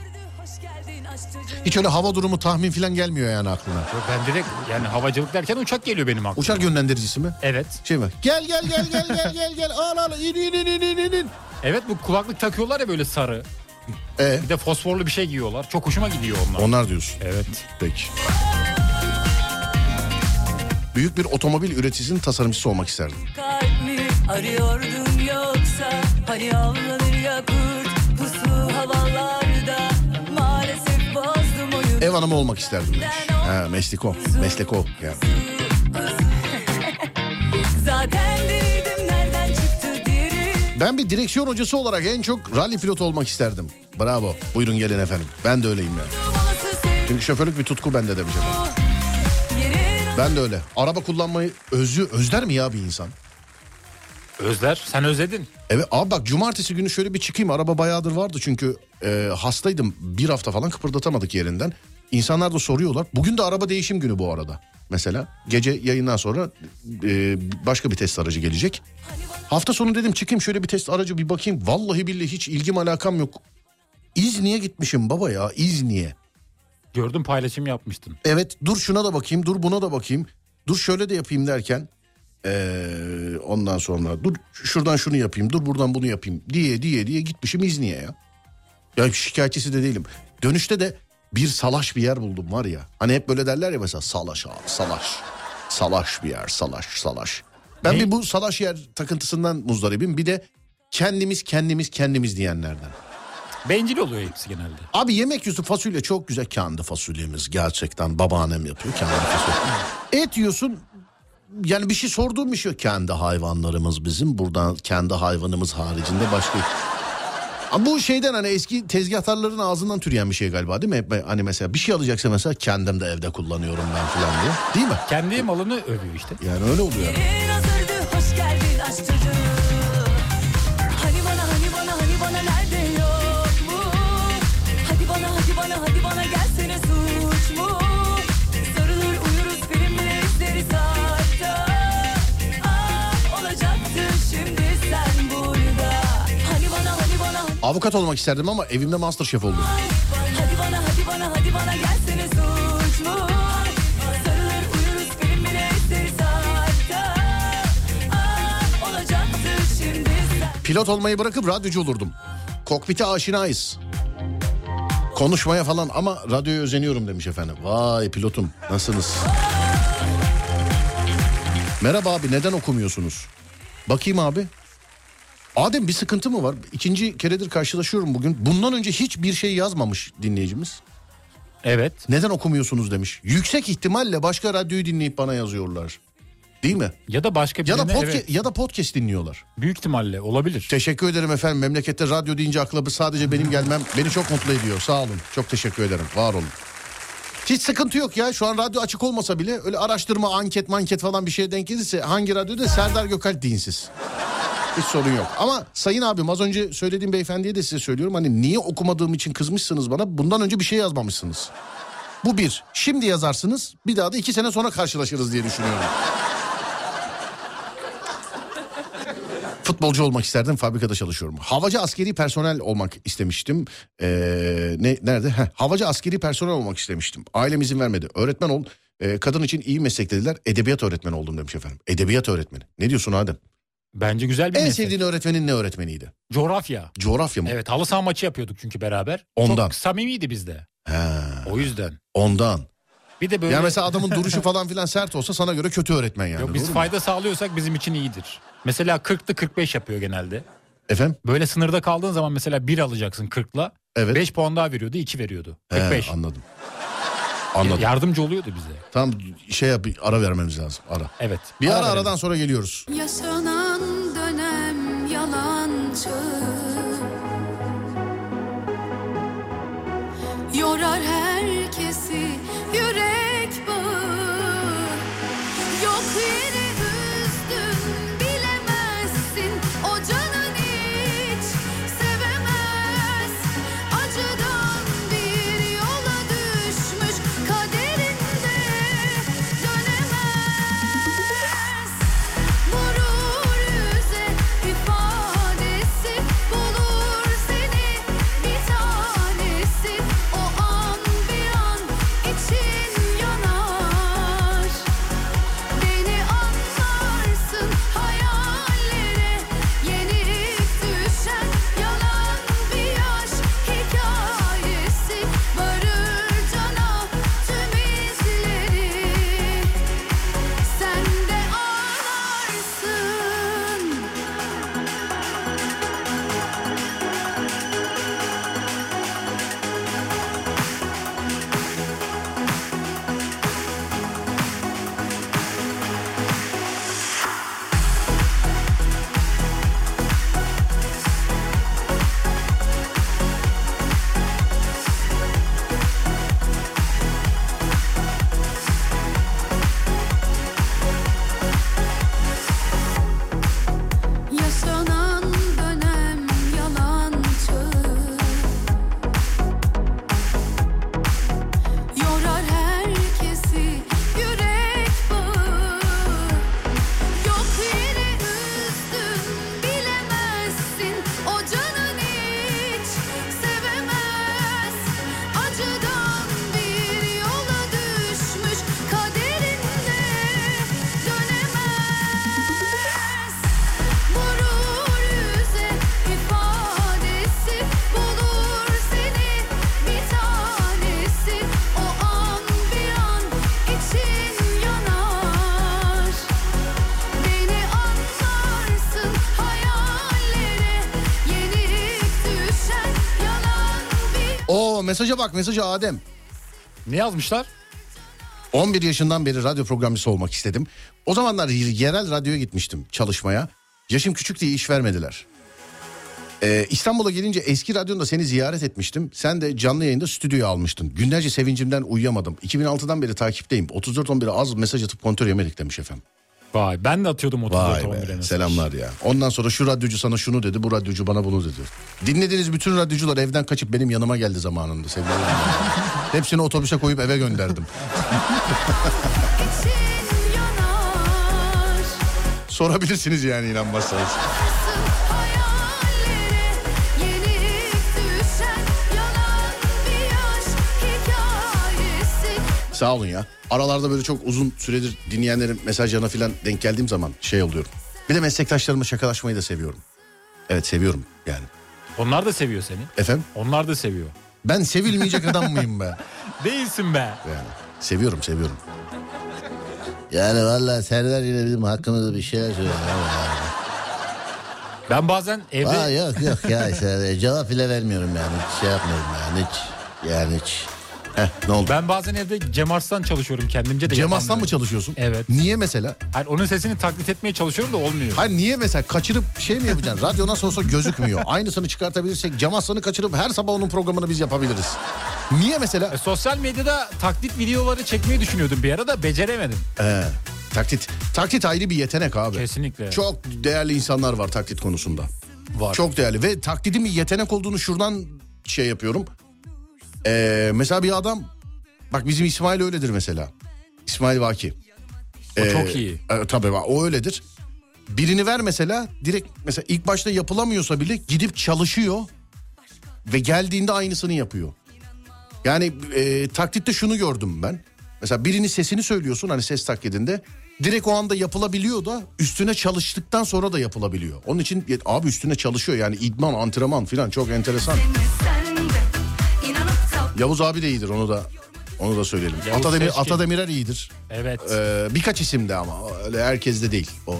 Hiç öyle hava durumu tahmin falan gelmiyor yani aklına. Yok, Ben direkt yani havacılık derken uçak geliyor benim aklıma. Uçak yönlendiricisi mi? Evet. Şey mi? Gel gel gel gel gel gel gel al al in in in in in in. Evet bu kulaklık takıyorlar ya böyle sarı. E, Bir de fosforlu bir şey giyiyorlar. Çok hoşuma gidiyor onlar. onlar diyorsun. Evet. Peki. Büyük bir otomobil üreticisinin tasarımcısı olmak isterdim. Kalp mi arıyordun yoksa Hani avlanır Ev hanımı olmak isterdim demiş. Ha, meslek o. Meslek o. Yani. Zaten deliydim nereden çıktı deri Ben bir direksiyon hocası olarak en çok rally pilotu olmak isterdim. Bravo. Buyurun gelin efendim. Ben de öyleyim yani. Çünkü şoförlük bir tutku bende demiş efendim. Ben de öyle. Araba kullanmayı özü, özler mi ya bir insan? Özler sen özledin. Evet abi bak cumartesi günü şöyle bir çıkayım. Araba bayağıdır vardı çünkü e, hastaydım. Bir hafta falan kıpırdatamadık yerinden. İnsanlar da soruyorlar. Bugün de araba değişim günü bu arada. Mesela gece yayından sonra e, başka bir test aracı gelecek. Hafta sonu dedim çıkayım şöyle bir test aracı bir bakayım. Vallahi billahi hiç ilgim alakam yok. İzni'ye gitmişim baba ya İzni'ye. Gördüm paylaşım yapmıştın. Evet dur şuna da bakayım dur buna da bakayım. Dur şöyle de yapayım derken ee, ondan sonra dur şuradan şunu yapayım dur buradan bunu yapayım diye diye diye gitmişim İzni'ye ya. Ya şikayetçisi de değilim. Dönüşte de bir salaş bir yer buldum var ya. Hani hep böyle derler ya mesela salaş abi salaş. Salaş bir yer salaş salaş. Ben Ne? bir bu salaş yer takıntısından muzdaribim bir de kendimiz kendimiz kendimiz diyenlerden. Bencil oluyor hepsi genelde. Abi yemek yiyorsun fasulye çok güzel. Kendi fasulyemiz gerçekten babaannem yapıyor kendi fasulye. Et yiyorsun yani bir şey sorduğum bir şey yok. Kendi hayvanlarımız bizim. Buradan kendi hayvanımız haricinde başka... Ama bu şeyden hani eski tezgahtarların ağzından türeyen bir şey galiba değil mi? Hani mesela bir şey alacaksa mesela kendim de evde kullanıyorum ben falan diye. Değil mi? Kendi malını övüyor işte. Yani öyle oluyor. yani. Avukat olmak isterdim ama evimde masterchef oldum. Hadi bana hadi bana hadi bana gelsene suç mu Ah Pilot olmayı bırakıp radyocu olurdum. Kokpite aşinayız. Konuşmaya falan ama radyoya özeniyorum demiş efendim. Vay pilotum nasılsınız? Merhaba abi neden okumuyorsunuz? Bakayım abi. Adem bir sıkıntı mı var? İkinci keredir karşılaşıyorum bugün. Bundan önce hiçbir şey yazmamış dinleyicimiz. Evet. Neden okumuyorsunuz demiş. Yüksek ihtimalle başka radyoyu dinleyip bana yazıyorlar. Değil mi? Ya da başka Ya da podcast, evet. ya da podcast dinliyorlar. Büyük ihtimalle olabilir. Teşekkür ederim efendim. Memlekette radyo deyince akla sadece benim gelmem beni çok mutlu ediyor. Sağ olun. Çok teşekkür ederim. Var olun. Hiç sıkıntı yok ya. Şu an radyo açık olmasa bile öyle araştırma, anket, manket falan bir şeye denk gelirse hangi radyoda Serdar Gökalp deyin siz. Hiç sorun yok. Ama sayın abim az önce söylediğim beyefendiye de size söylüyorum. Hani niye okumadığım için kızmışsınız bana? Bundan önce bir şey yazmamışsınız. Bu bir. Şimdi yazarsınız. Bir daha da iki sene sonra karşılaşırız diye düşünüyorum. Futbolcu olmak isterdim, fabrikada çalışıyorum. Havacı askeri personel olmak istemiştim. Ee, ne nerede? Heh, havacı askeri personel olmak istemiştim. Ailem izin vermedi. Öğretmen ol. Ee, kadın için iyi meslek dediler. Edebiyat öğretmeni oldum demiş efendim. Edebiyat öğretmeni. Ne diyorsun Adem? Bence güzel bir En meslek. sevdiğin öğretmenin ne öğretmeniydi? Coğrafya. Coğrafya mı? Evet halı saha maçı yapıyorduk çünkü beraber. Ondan. Çok samimiydi bizde. He, O yüzden. ondan. Bir de böyle Ya mesela adamın duruşu falan filan sert olsa sana göre kötü öğretmen yani. Yok, biz doğru mu? fayda sağlıyorsak bizim için iyidir. Mesela 40'lı 45 yapıyor genelde. Efendim? Böyle sınırda kaldığın zaman mesela 1 alacaksın 40'la. Evet. 5 puan daha veriyordu 2 veriyordu. He, 45. anladım. Anladım. Yardımcı oluyordu bize. Tam şey yap ara vermemiz lazım. Ara. Evet. Bir ara, verelim. aradan sonra geliyoruz. Yaşanan dönem yalancı Yorar herkesi mesaja bak mesaja Adem. Ne yazmışlar? 11 yaşından beri radyo programcısı olmak istedim. O zamanlar yerel radyoya gitmiştim çalışmaya. Yaşım küçük diye iş vermediler. Ee, İstanbul'a gelince eski radyonda seni ziyaret etmiştim. Sen de canlı yayında stüdyoya almıştın. Günlerce sevincimden uyuyamadım. 2006'dan beri takipteyim. 34-11'e az mesaj atıp kontör yemedik demiş efendim. Vay ben de atıyordum 34 Vay 11'e be selamlar ya. Ondan sonra şu radyocu sana şunu dedi bu radyocu bana bunu dedi. Dinlediğiniz bütün radyocular evden kaçıp benim yanıma geldi zamanında sevgili. Hepsini otobüse koyup eve gönderdim. Sorabilirsiniz yani inanmazsanız. Sağ olun ya. Aralarda böyle çok uzun süredir dinleyenlerin mesajlarına falan denk geldiğim zaman şey oluyorum. Bir de meslektaşlarımla şakalaşmayı da seviyorum. Evet seviyorum yani. Onlar da seviyor seni. Efendim Onlar da seviyor. ben sevilmeyecek adam mıyım be? Değilsin be. Yani seviyorum seviyorum. Yani valla Serdar yine bizim hakkımızda bir şeyler söylüyor. Ben bazen evde Aa, yok yok ya işte cevap bile vermiyorum yani. Hiç şey yapmıyorum yani hiç. Yani hiç. Heh ne oldu? ben bazen evde Cem Arslan çalışıyorum kendimce de Cem yapamıyorum. mı çalışıyorsun? Evet. Niye mesela? Hayır, onun sesini taklit etmeye çalışıyorum da olmuyor. Hayır niye mesela kaçırıp şey mi yapacaksın? Radyo nasıl olsa gözükmüyor. Aynısını çıkartabilirsek Cem Aslan'ı kaçırıp her sabah onun programını biz yapabiliriz. Niye mesela? E, sosyal medyada taklit videoları çekmeyi düşünüyordum bir ara da beceremedim. Ee, taklit. Taklit ayrı bir yetenek abi. Kesinlikle. Çok değerli insanlar var taklit konusunda. Var. Çok değerli ve taklidin bir yetenek olduğunu şuradan şey yapıyorum. Ee, mesela bir adam bak bizim İsmail öyledir mesela. İsmail Vaki. O çok iyi. E, tabii o öyledir. Birini ver mesela direkt mesela ilk başta yapılamıyorsa bile gidip çalışıyor ve geldiğinde aynısını yapıyor. Yani e, taklitte şunu gördüm ben. Mesela birinin sesini söylüyorsun hani ses taklidinde. Direkt o anda yapılabiliyor da üstüne çalıştıktan sonra da yapılabiliyor. Onun için abi üstüne çalışıyor yani idman, antrenman falan çok enteresan. Yavuz abi de iyidir onu da onu da söyleyelim. Yavuz Atademir, Seçkin. Atademirer iyidir. Evet. Ee, birkaç isimde ama öyle herkes de değil o.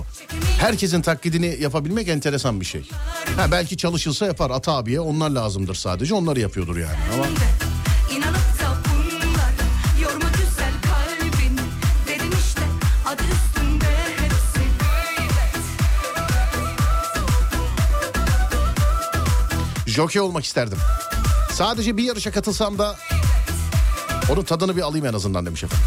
Herkesin taklidini yapabilmek enteresan bir şey. Ha, belki çalışılsa yapar Ata abiye onlar lazımdır sadece onları yapıyordur yani. Ama jockey olmak isterdim. Sadece bir yarışa katılsam da onun tadını bir alayım en azından demiş efendim.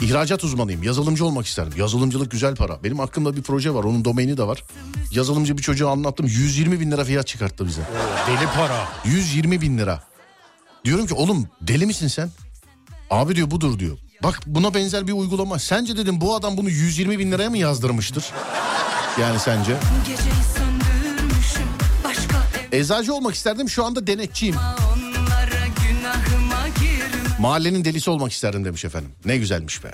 İhracat uzmanıyım. Yazılımcı olmak isterdim. Yazılımcılık güzel para. Benim aklımda bir proje var. Onun domaini de var. Yazılımcı bir çocuğa anlattım. 120 bin lira fiyat çıkarttı bize. Deli para. 120 bin lira. Diyorum ki oğlum deli misin sen? Abi diyor budur diyor. Bak buna benzer bir uygulama. Sence dedim bu adam bunu 120 bin liraya mı yazdırmıştır? Yani sence? ev Eczacı olmak isterdim şu anda denetçiyim. Mahallenin delisi olmak isterdim demiş efendim. Ne güzelmiş be.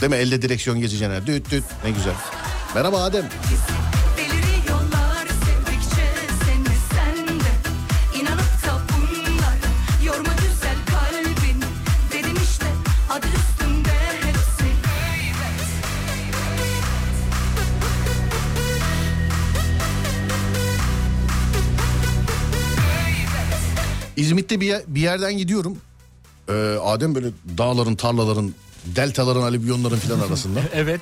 Değil mi? Elde direksiyon gezeceksin. Düt düt ne güzel. Merhaba Adem. Deliriyorlar İzmit'te bir, yer- bir yerden gidiyorum. Ee, Adem böyle dağların, tarlaların, deltaların, alüvyonların filan arasında. Evet.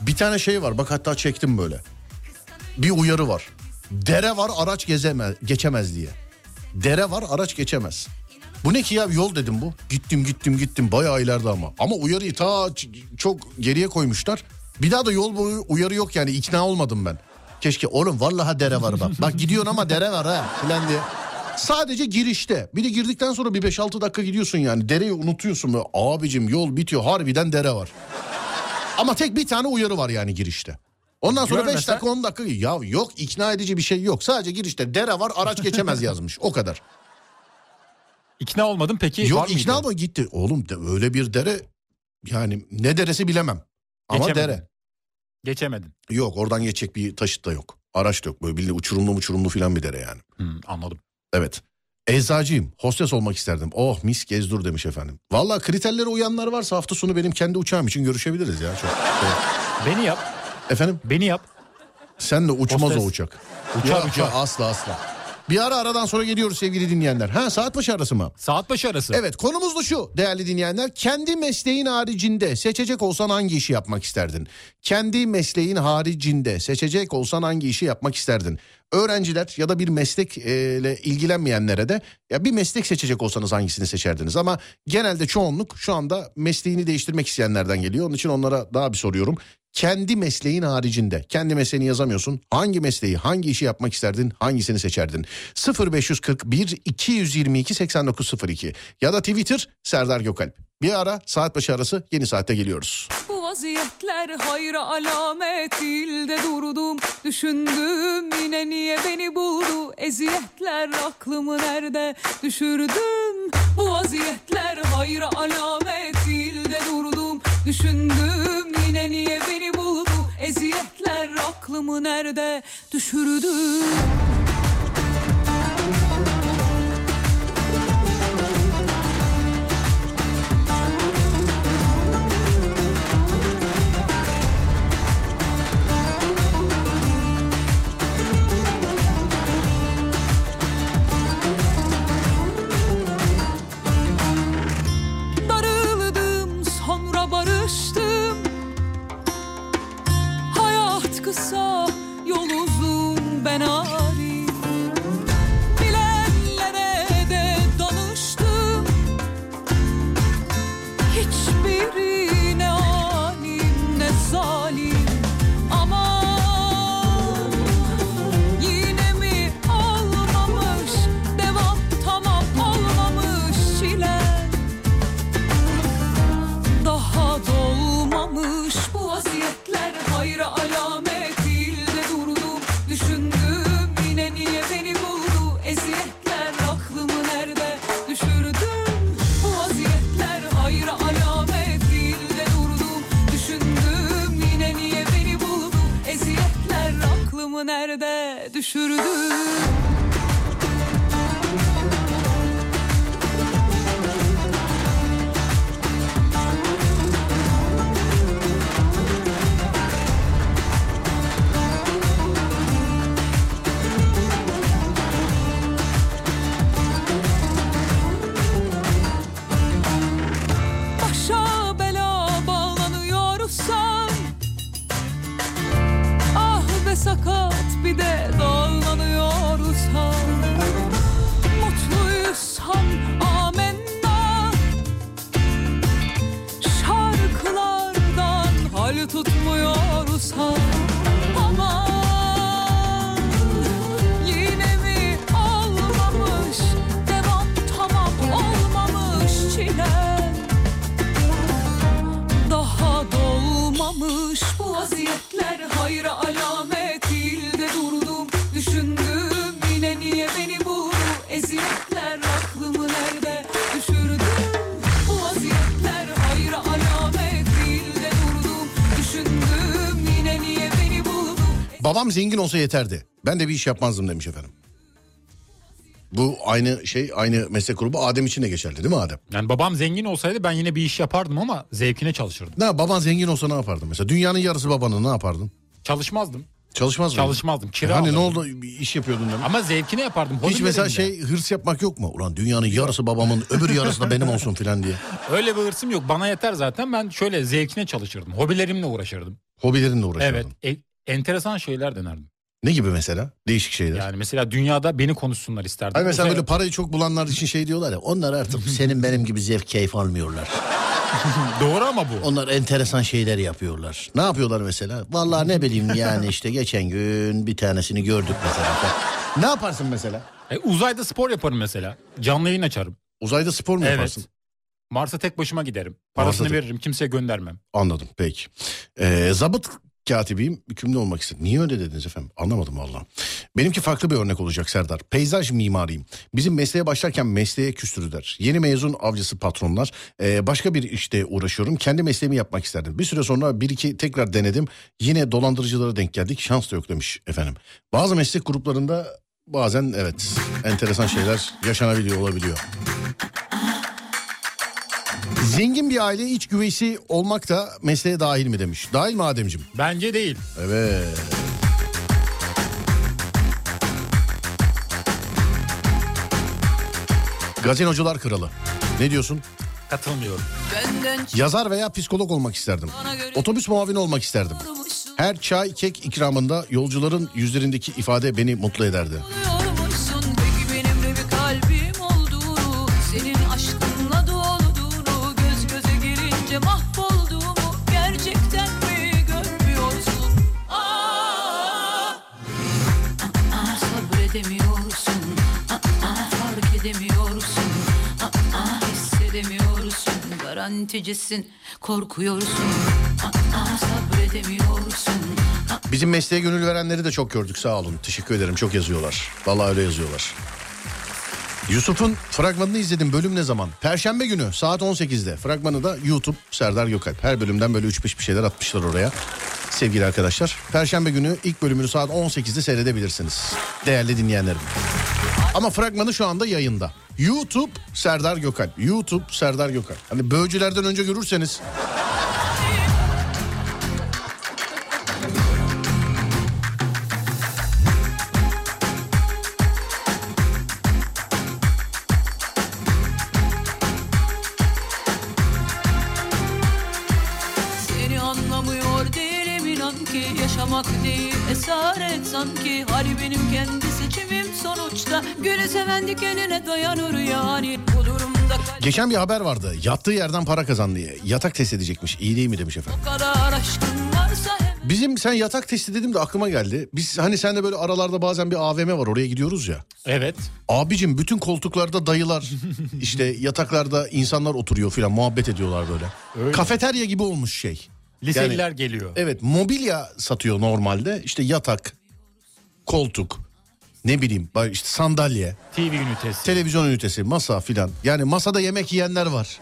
Bir tane şey var bak hatta çektim böyle. Bir uyarı var. Dere var araç gezemez, geçemez diye. Dere var araç geçemez. Bu ne ki ya yol dedim bu. Gittim gittim gittim bayağı ileride ama. Ama uyarıyı ta çok geriye koymuşlar. Bir daha da yol boyu uyarı yok yani ikna olmadım ben. Keşke oğlum vallahi dere var bak. Bak gidiyorsun ama dere var ha filan diye. Sadece girişte. Bir de girdikten sonra bir 5-6 dakika gidiyorsun yani. Dereyi unutuyorsun. Böyle, Abicim yol bitiyor harbiden dere var. Ama tek bir tane uyarı var yani girişte. Ondan sonra 5 Görmesen- dakika 10 dakika ya yok ikna edici bir şey yok. Sadece girişte dere var araç geçemez yazmış o kadar. İkna olmadım peki. var yok mıydı? ikna ama gitti. Oğlum de, öyle bir dere yani ne deresi bilemem. Ama Geçemedin. dere. Geçemedin. Yok oradan geçecek bir taşıt da yok. Araç da yok böyle bildiğin uçurumlu uçurumlu filan bir dere yani. Hmm, anladım. Evet. Eczacıyım. Hostes olmak isterdim. Oh mis gezdur demiş efendim. Valla kriterlere uyanlar varsa hafta sonu benim kendi uçağım için görüşebiliriz ya. Çok. Beni yap. Efendim Beni yap. sen de uçmaz Hostes. o uçak. Uçar, yok, asla asla. Bir ara aradan sonra geliyoruz sevgili dinleyenler. Ha saat başı arası mı? Saat başı arası. Evet konumuz da şu değerli dinleyenler. Kendi mesleğin haricinde seçecek olsan hangi işi yapmak isterdin? Kendi mesleğin haricinde seçecek olsan hangi işi yapmak isterdin? Öğrenciler ya da bir meslekle ilgilenmeyenlere de ya bir meslek seçecek olsanız hangisini seçerdiniz? Ama genelde çoğunluk şu anda mesleğini değiştirmek isteyenlerden geliyor. Onun için onlara daha bir soruyorum. Kendi mesleğin haricinde kendi mesleğini yazamıyorsun. Hangi mesleği hangi işi yapmak isterdin hangisini seçerdin? 0541 222 8902 ya da Twitter Serdar Gökalp. Bir ara saat başı arası yeni saatte geliyoruz. Bu vaziyetler hayra alamet değil de durdum Düşündüm yine niye beni buldu Eziyetler aklımı nerede düşürdüm Bu vaziyetler hayra alamet değil de durdum Düşündüm yine niye beni buldu? Eziyetler aklımı nerede düşürdüm uzun nerede düşürdüm Babam zengin olsa yeterdi. Ben de bir iş yapmazdım demiş efendim. Bu aynı şey aynı meslek grubu Adem için de geçerli değil mi Adem? Yani babam zengin olsaydı ben yine bir iş yapardım ama zevkine çalışırdım. Ne baban zengin olsa ne yapardın mesela? Dünyanın yarısı babanın ne yapardın? Çalışmazdım. Çalışmaz mı? Çalışmazdım. Kira hani ne oldu bir iş yapıyordun demek. Ama zevkine yapardım. Hiç mesela şey hırs yapmak yok mu? Ulan dünyanın yarısı babamın öbür yarısı da benim olsun filan diye. Öyle bir hırsım yok. Bana yeter zaten. Ben şöyle zevkine çalışırdım. Hobilerimle uğraşırdım. Hobilerinle uğraşıyordun. Evet. e- enteresan şeyler denerdim. Ne gibi mesela? Değişik şeyler. Yani mesela dünyada beni konuşsunlar isterdim. Hani mesela böyle parayı çok bulanlar için şey diyorlar ya. Onlar artık senin benim gibi zevk keyif almıyorlar. Doğru ama bu. Onlar enteresan şeyler yapıyorlar. Ne yapıyorlar mesela? Vallahi ne bileyim yani işte geçen gün bir tanesini gördük mesela. Ne yaparsın mesela? E, uzayda spor yaparım mesela. Canlı yayın açarım. Uzayda spor mu Evet. yaparsın? Mars'a tek başıma giderim. Parasını Mars'a veririm. Kimseye göndermem. Anladım peki. Ee, zabıt katibiyim hükümlü olmak istedim. Niye öyle dediniz efendim? Anlamadım valla. Benimki farklı bir örnek olacak Serdar. Peyzaj mimariyim. Bizim mesleğe başlarken mesleğe küstürdüler. Yeni mezun avcısı patronlar. Ee, başka bir işte uğraşıyorum. Kendi mesleğimi yapmak isterdim. Bir süre sonra bir iki tekrar denedim. Yine dolandırıcılara denk geldik. Şans da yok demiş efendim. Bazı meslek gruplarında bazen evet enteresan şeyler yaşanabiliyor olabiliyor. Zengin bir aile iç güveysi olmak da mesleğe dahil mi demiş. Dahil mi Ademciğim? Bence değil. Evet. Gazinocular kralı. Ne diyorsun? Katılmıyorum. Yazar veya psikolog olmak isterdim. Otobüs muavini olmak isterdim. Her çay kek ikramında yolcuların yüzlerindeki ifade beni mutlu ederdi. Garanticisin korkuyorsun sabredemiyorsun Bizim mesleğe gönül verenleri de çok gördük sağ olun. Teşekkür ederim çok yazıyorlar. Vallahi öyle yazıyorlar. Yusuf'un fragmanını izledim bölüm ne zaman? Perşembe günü saat 18'de. Fragmanı da YouTube Serdar Gökalp. Her bölümden böyle 3-5 bir şeyler atmışlar oraya. Sevgili arkadaşlar. Perşembe günü ilk bölümünü saat 18'de seyredebilirsiniz. Değerli dinleyenlerim. Ama fragmanı şu anda yayında. YouTube Serdar Gökalp. YouTube Serdar Gökalp. Hani böğcülerden önce görürseniz değil esaret sanki Hali benim kendi seçimim sonuçta Gülü seven dikenine dayanır yani Bu durumda Geçen bir haber vardı. Yattığı yerden para kazan diye. Yatak test edecekmiş. İyi değil mi demiş efendim. o kadar aşkın varsa hem Bizim sen yatak testi dedim de aklıma geldi. Biz hani sen de böyle aralarda bazen bir AVM var oraya gidiyoruz ya. Evet. Abicim bütün koltuklarda dayılar işte yataklarda insanlar oturuyor filan muhabbet ediyorlar böyle. Öyle. Kafeterya gibi olmuş şey. Liseliler Yani- geliyor. Evet mobilya satıyor normalde. İşte yatak, koltuk, ne bileyim işte sandalye, TV ünitesi. televizyon ünitesi, masa filan. Yani masada yemek yiyenler var.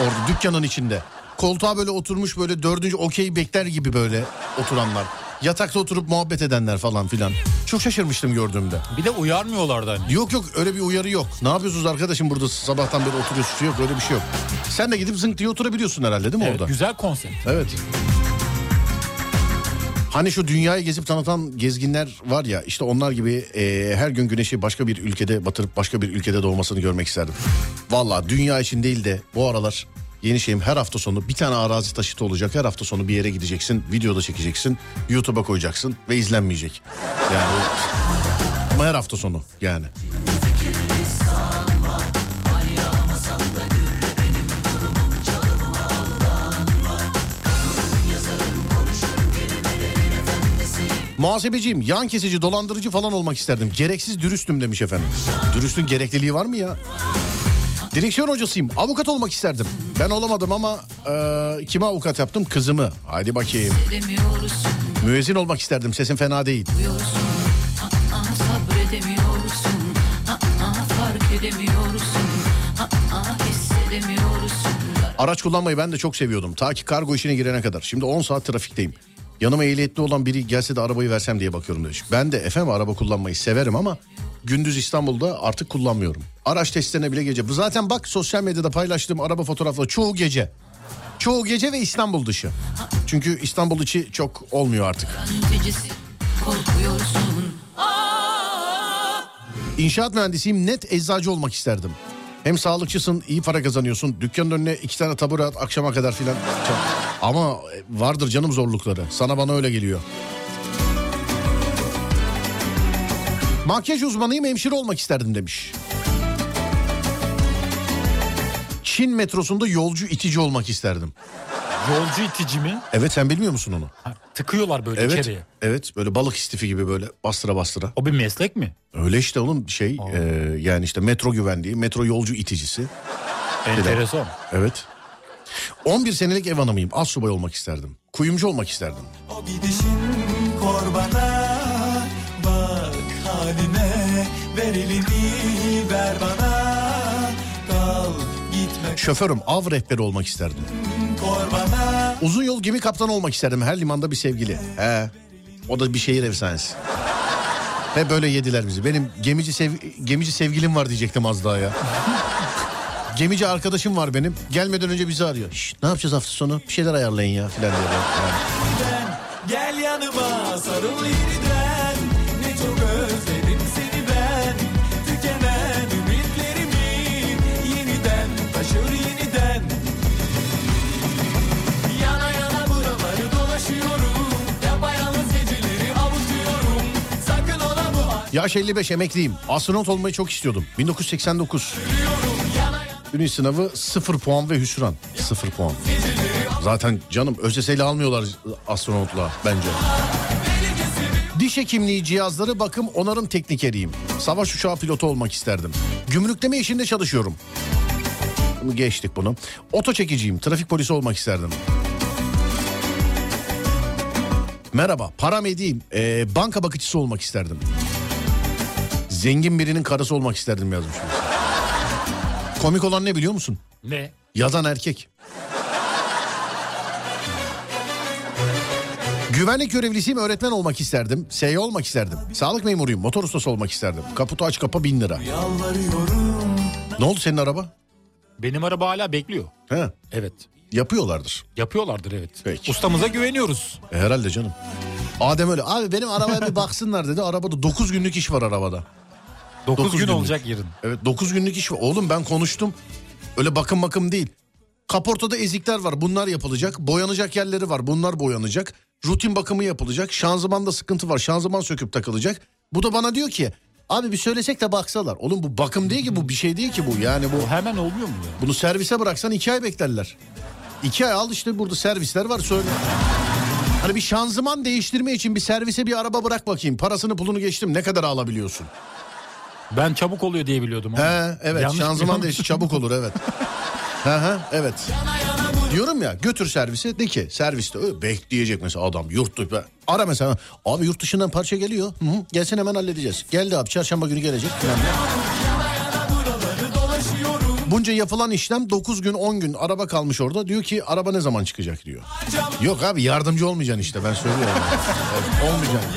Orada dükkanın içinde. Koltuğa böyle oturmuş böyle dördüncü okey bekler gibi böyle oturanlar. Yatakta oturup muhabbet edenler falan filan. Çok şaşırmıştım gördüğümde. bir de uyarmıyorlardı hani. Yok yok öyle bir uyarı yok. Ne yapıyorsunuz arkadaşım burada sabahtan beri oturuyorsunuz yok öyle bir şey yok. Sen de gidip zınk diye oturabiliyorsun herhalde değil mi Evet, orada? güzel konsept. Evet. Hani şu dünyayı gezip tanıtan gezginler var ya işte onlar gibi e, her gün güneşi başka bir ülkede batırıp başka bir ülkede doğmasını görmek isterdim. Valla dünya için değil de bu aralar yeni şeyim her hafta sonu bir tane arazi taşıtı olacak. Her hafta sonu bir yere gideceksin, videoda çekeceksin, YouTube'a koyacaksın ve izlenmeyecek. Yani ama her hafta sonu yani. Muhasebeciyim, yan kesici, dolandırıcı falan olmak isterdim. Gereksiz dürüstüm demiş efendim. Dürüstlüğün gerekliliği var mı ya? Direksiyon hocasıyım, avukat olmak isterdim. Ben olamadım ama e, kime avukat yaptım? Kızımı. Haydi bakayım. Müezzin olmak isterdim, sesim fena değil. Araç kullanmayı ben de çok seviyordum. Ta ki kargo işine girene kadar. Şimdi 10 saat trafikteyim. Yanıma ehliyetli olan biri gelse de arabayı versem diye bakıyorum demiş. Ben de efendim araba kullanmayı severim ama gündüz İstanbul'da artık kullanmıyorum. Araç testlerine bile gece. Zaten bak sosyal medyada paylaştığım araba fotoğrafları çoğu gece. Çoğu gece ve İstanbul dışı. Çünkü İstanbul içi çok olmuyor artık. İnşaat mühendisiyim net eczacı olmak isterdim. Hem sağlıkçısın iyi para kazanıyorsun. Dükkanın önüne iki tane tabure at akşama kadar filan. Ama vardır canım zorlukları. Sana bana öyle geliyor. Makyaj uzmanıyım hemşire olmak isterdim demiş. Çin metrosunda yolcu itici olmak isterdim. Yolcu itici mi? Evet sen bilmiyor musun onu? Ha, tıkıyorlar böyle Evet. içeriye. Evet böyle balık istifi gibi böyle bastıra bastıra. O bir meslek mi? Öyle işte onun şey e, yani işte metro güvenliği, metro yolcu iticisi. Enteresan. Evet. 11 senelik ev hanımıyım. Az subay olmak isterdim. Kuyumcu olmak isterdim. O gidişin korbana haline Ver elini ver bana Kal gitme Şoförüm, av rehberi olmak isterdim. korbana Uzun yol gemi kaptanı olmak isterdim. Her limanda bir sevgili. He. O da bir şehir efsanesi. Ve böyle yediler bizi. Benim gemici sev gemici sevgilim var diyecektim az daha ya. gemici arkadaşım var benim. Gelmeden önce bizi arıyor. Şş, ne yapacağız hafta sonu? Bir şeyler ayarlayın ya filan böyle. Yani. Gel yanıma sarıl Yaş 55 emekliyim. Astronot olmayı çok istiyordum. 1989. Ünlü sınavı 0 puan ve hüsran. 0 puan. Zaten canım ÖSS'yle almıyorlar astronotla bence. Diş hekimliği cihazları bakım onarım teknikeriyim. Savaş uçağı pilotu olmak isterdim. Gümrükleme işinde çalışıyorum. Bunu geçtik bunu. Oto çekiciyim. Trafik polisi olmak isterdim. Merhaba, param edeyim. Ee, banka bakıcısı olmak isterdim. Zengin birinin karısı olmak isterdim yazmış. Komik olan ne biliyor musun? Ne? Yazan erkek. Güvenlik görevlisiyim öğretmen olmak isterdim. SEY olmak isterdim. Sağlık memuruyum motor ustası olmak isterdim. Kaputu aç kapa bin lira. Ne oldu senin araba? Benim araba hala bekliyor. He, Evet. yapıyorlardır. Yapıyorlardır evet. Peki. Ustamıza güveniyoruz. E, herhalde canım. Adem öyle. Abi benim arabaya bir baksınlar dedi. Arabada 9 günlük iş var arabada. 9 Dokuz gün günlük. olacak yarın. Evet 9 günlük iş var. Oğlum ben konuştum. Öyle bakım bakım değil. Kaportada ezikler var. Bunlar yapılacak. Boyanacak yerleri var. Bunlar boyanacak. Rutin bakımı yapılacak. Şanzımanda sıkıntı var. Şanzıman söküp takılacak. Bu da bana diyor ki abi bir söylesek de baksalar. Oğlum bu bakım değil ki bu bir şey değil ki bu. Yani bu O hemen olmuyor mu bunu servise bıraksan iki ay beklerler. İki ay al işte burada servisler var söyle. Hani bir şanzıman değiştirme için bir servise bir araba bırak bakayım. Parasını pulunu geçtim ne kadar alabiliyorsun? Ben çabuk oluyor diye biliyordum. ama. He evet Yanlış şanzıman değişti çabuk olur evet. He evet. Diyorum ya götür servise de ki serviste ö, bekleyecek mesela adam yurt dışı. Ara mesela abi yurt dışından parça geliyor. Hı hı, gelsin hemen halledeceğiz. Geldi abi çarşamba günü gelecek. falan. Bunca yapılan işlem 9 gün 10 gün araba kalmış orada. Diyor ki araba ne zaman çıkacak diyor. Yok abi yardımcı olmayacaksın işte ben söylüyorum. Evet, olmayacaksın.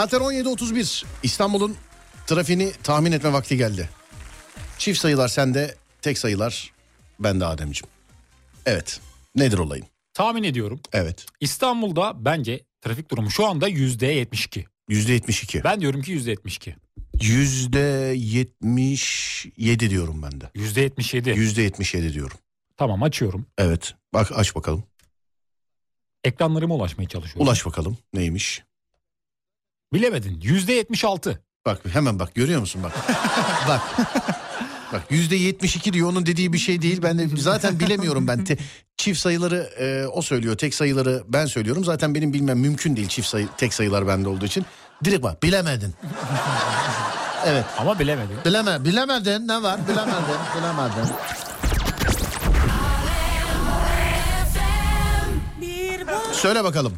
Saatler 17.31. İstanbul'un trafiğini tahmin etme vakti geldi. Çift sayılar sende, tek sayılar bende Ademciğim. Evet. Nedir olayın? Tahmin ediyorum. Evet. İstanbul'da bence trafik durumu şu anda %72. Yüzde 72. Ben diyorum ki %72. Yüzde 77 diyorum ben de. %77. Yüzde 77 diyorum. Tamam açıyorum. Evet. Bak aç bakalım. Ekranlarıma ulaşmaya çalışıyorum. Ulaş bakalım. Neymiş? Bilemedin. %76. Bak hemen bak görüyor musun bak. bak. Bak yüzde 72 diyor onun dediği bir şey değil. Ben de zaten bilemiyorum ben. Te- çift sayıları e, o söylüyor. Tek sayıları ben söylüyorum. Zaten benim bilmem mümkün değil çift sayı tek sayılar bende olduğu için. Direkt bak bilemedin. evet. Ama bilemedin. Bileme, bilemedin ne var bilemedin bilemedin. Söyle bakalım.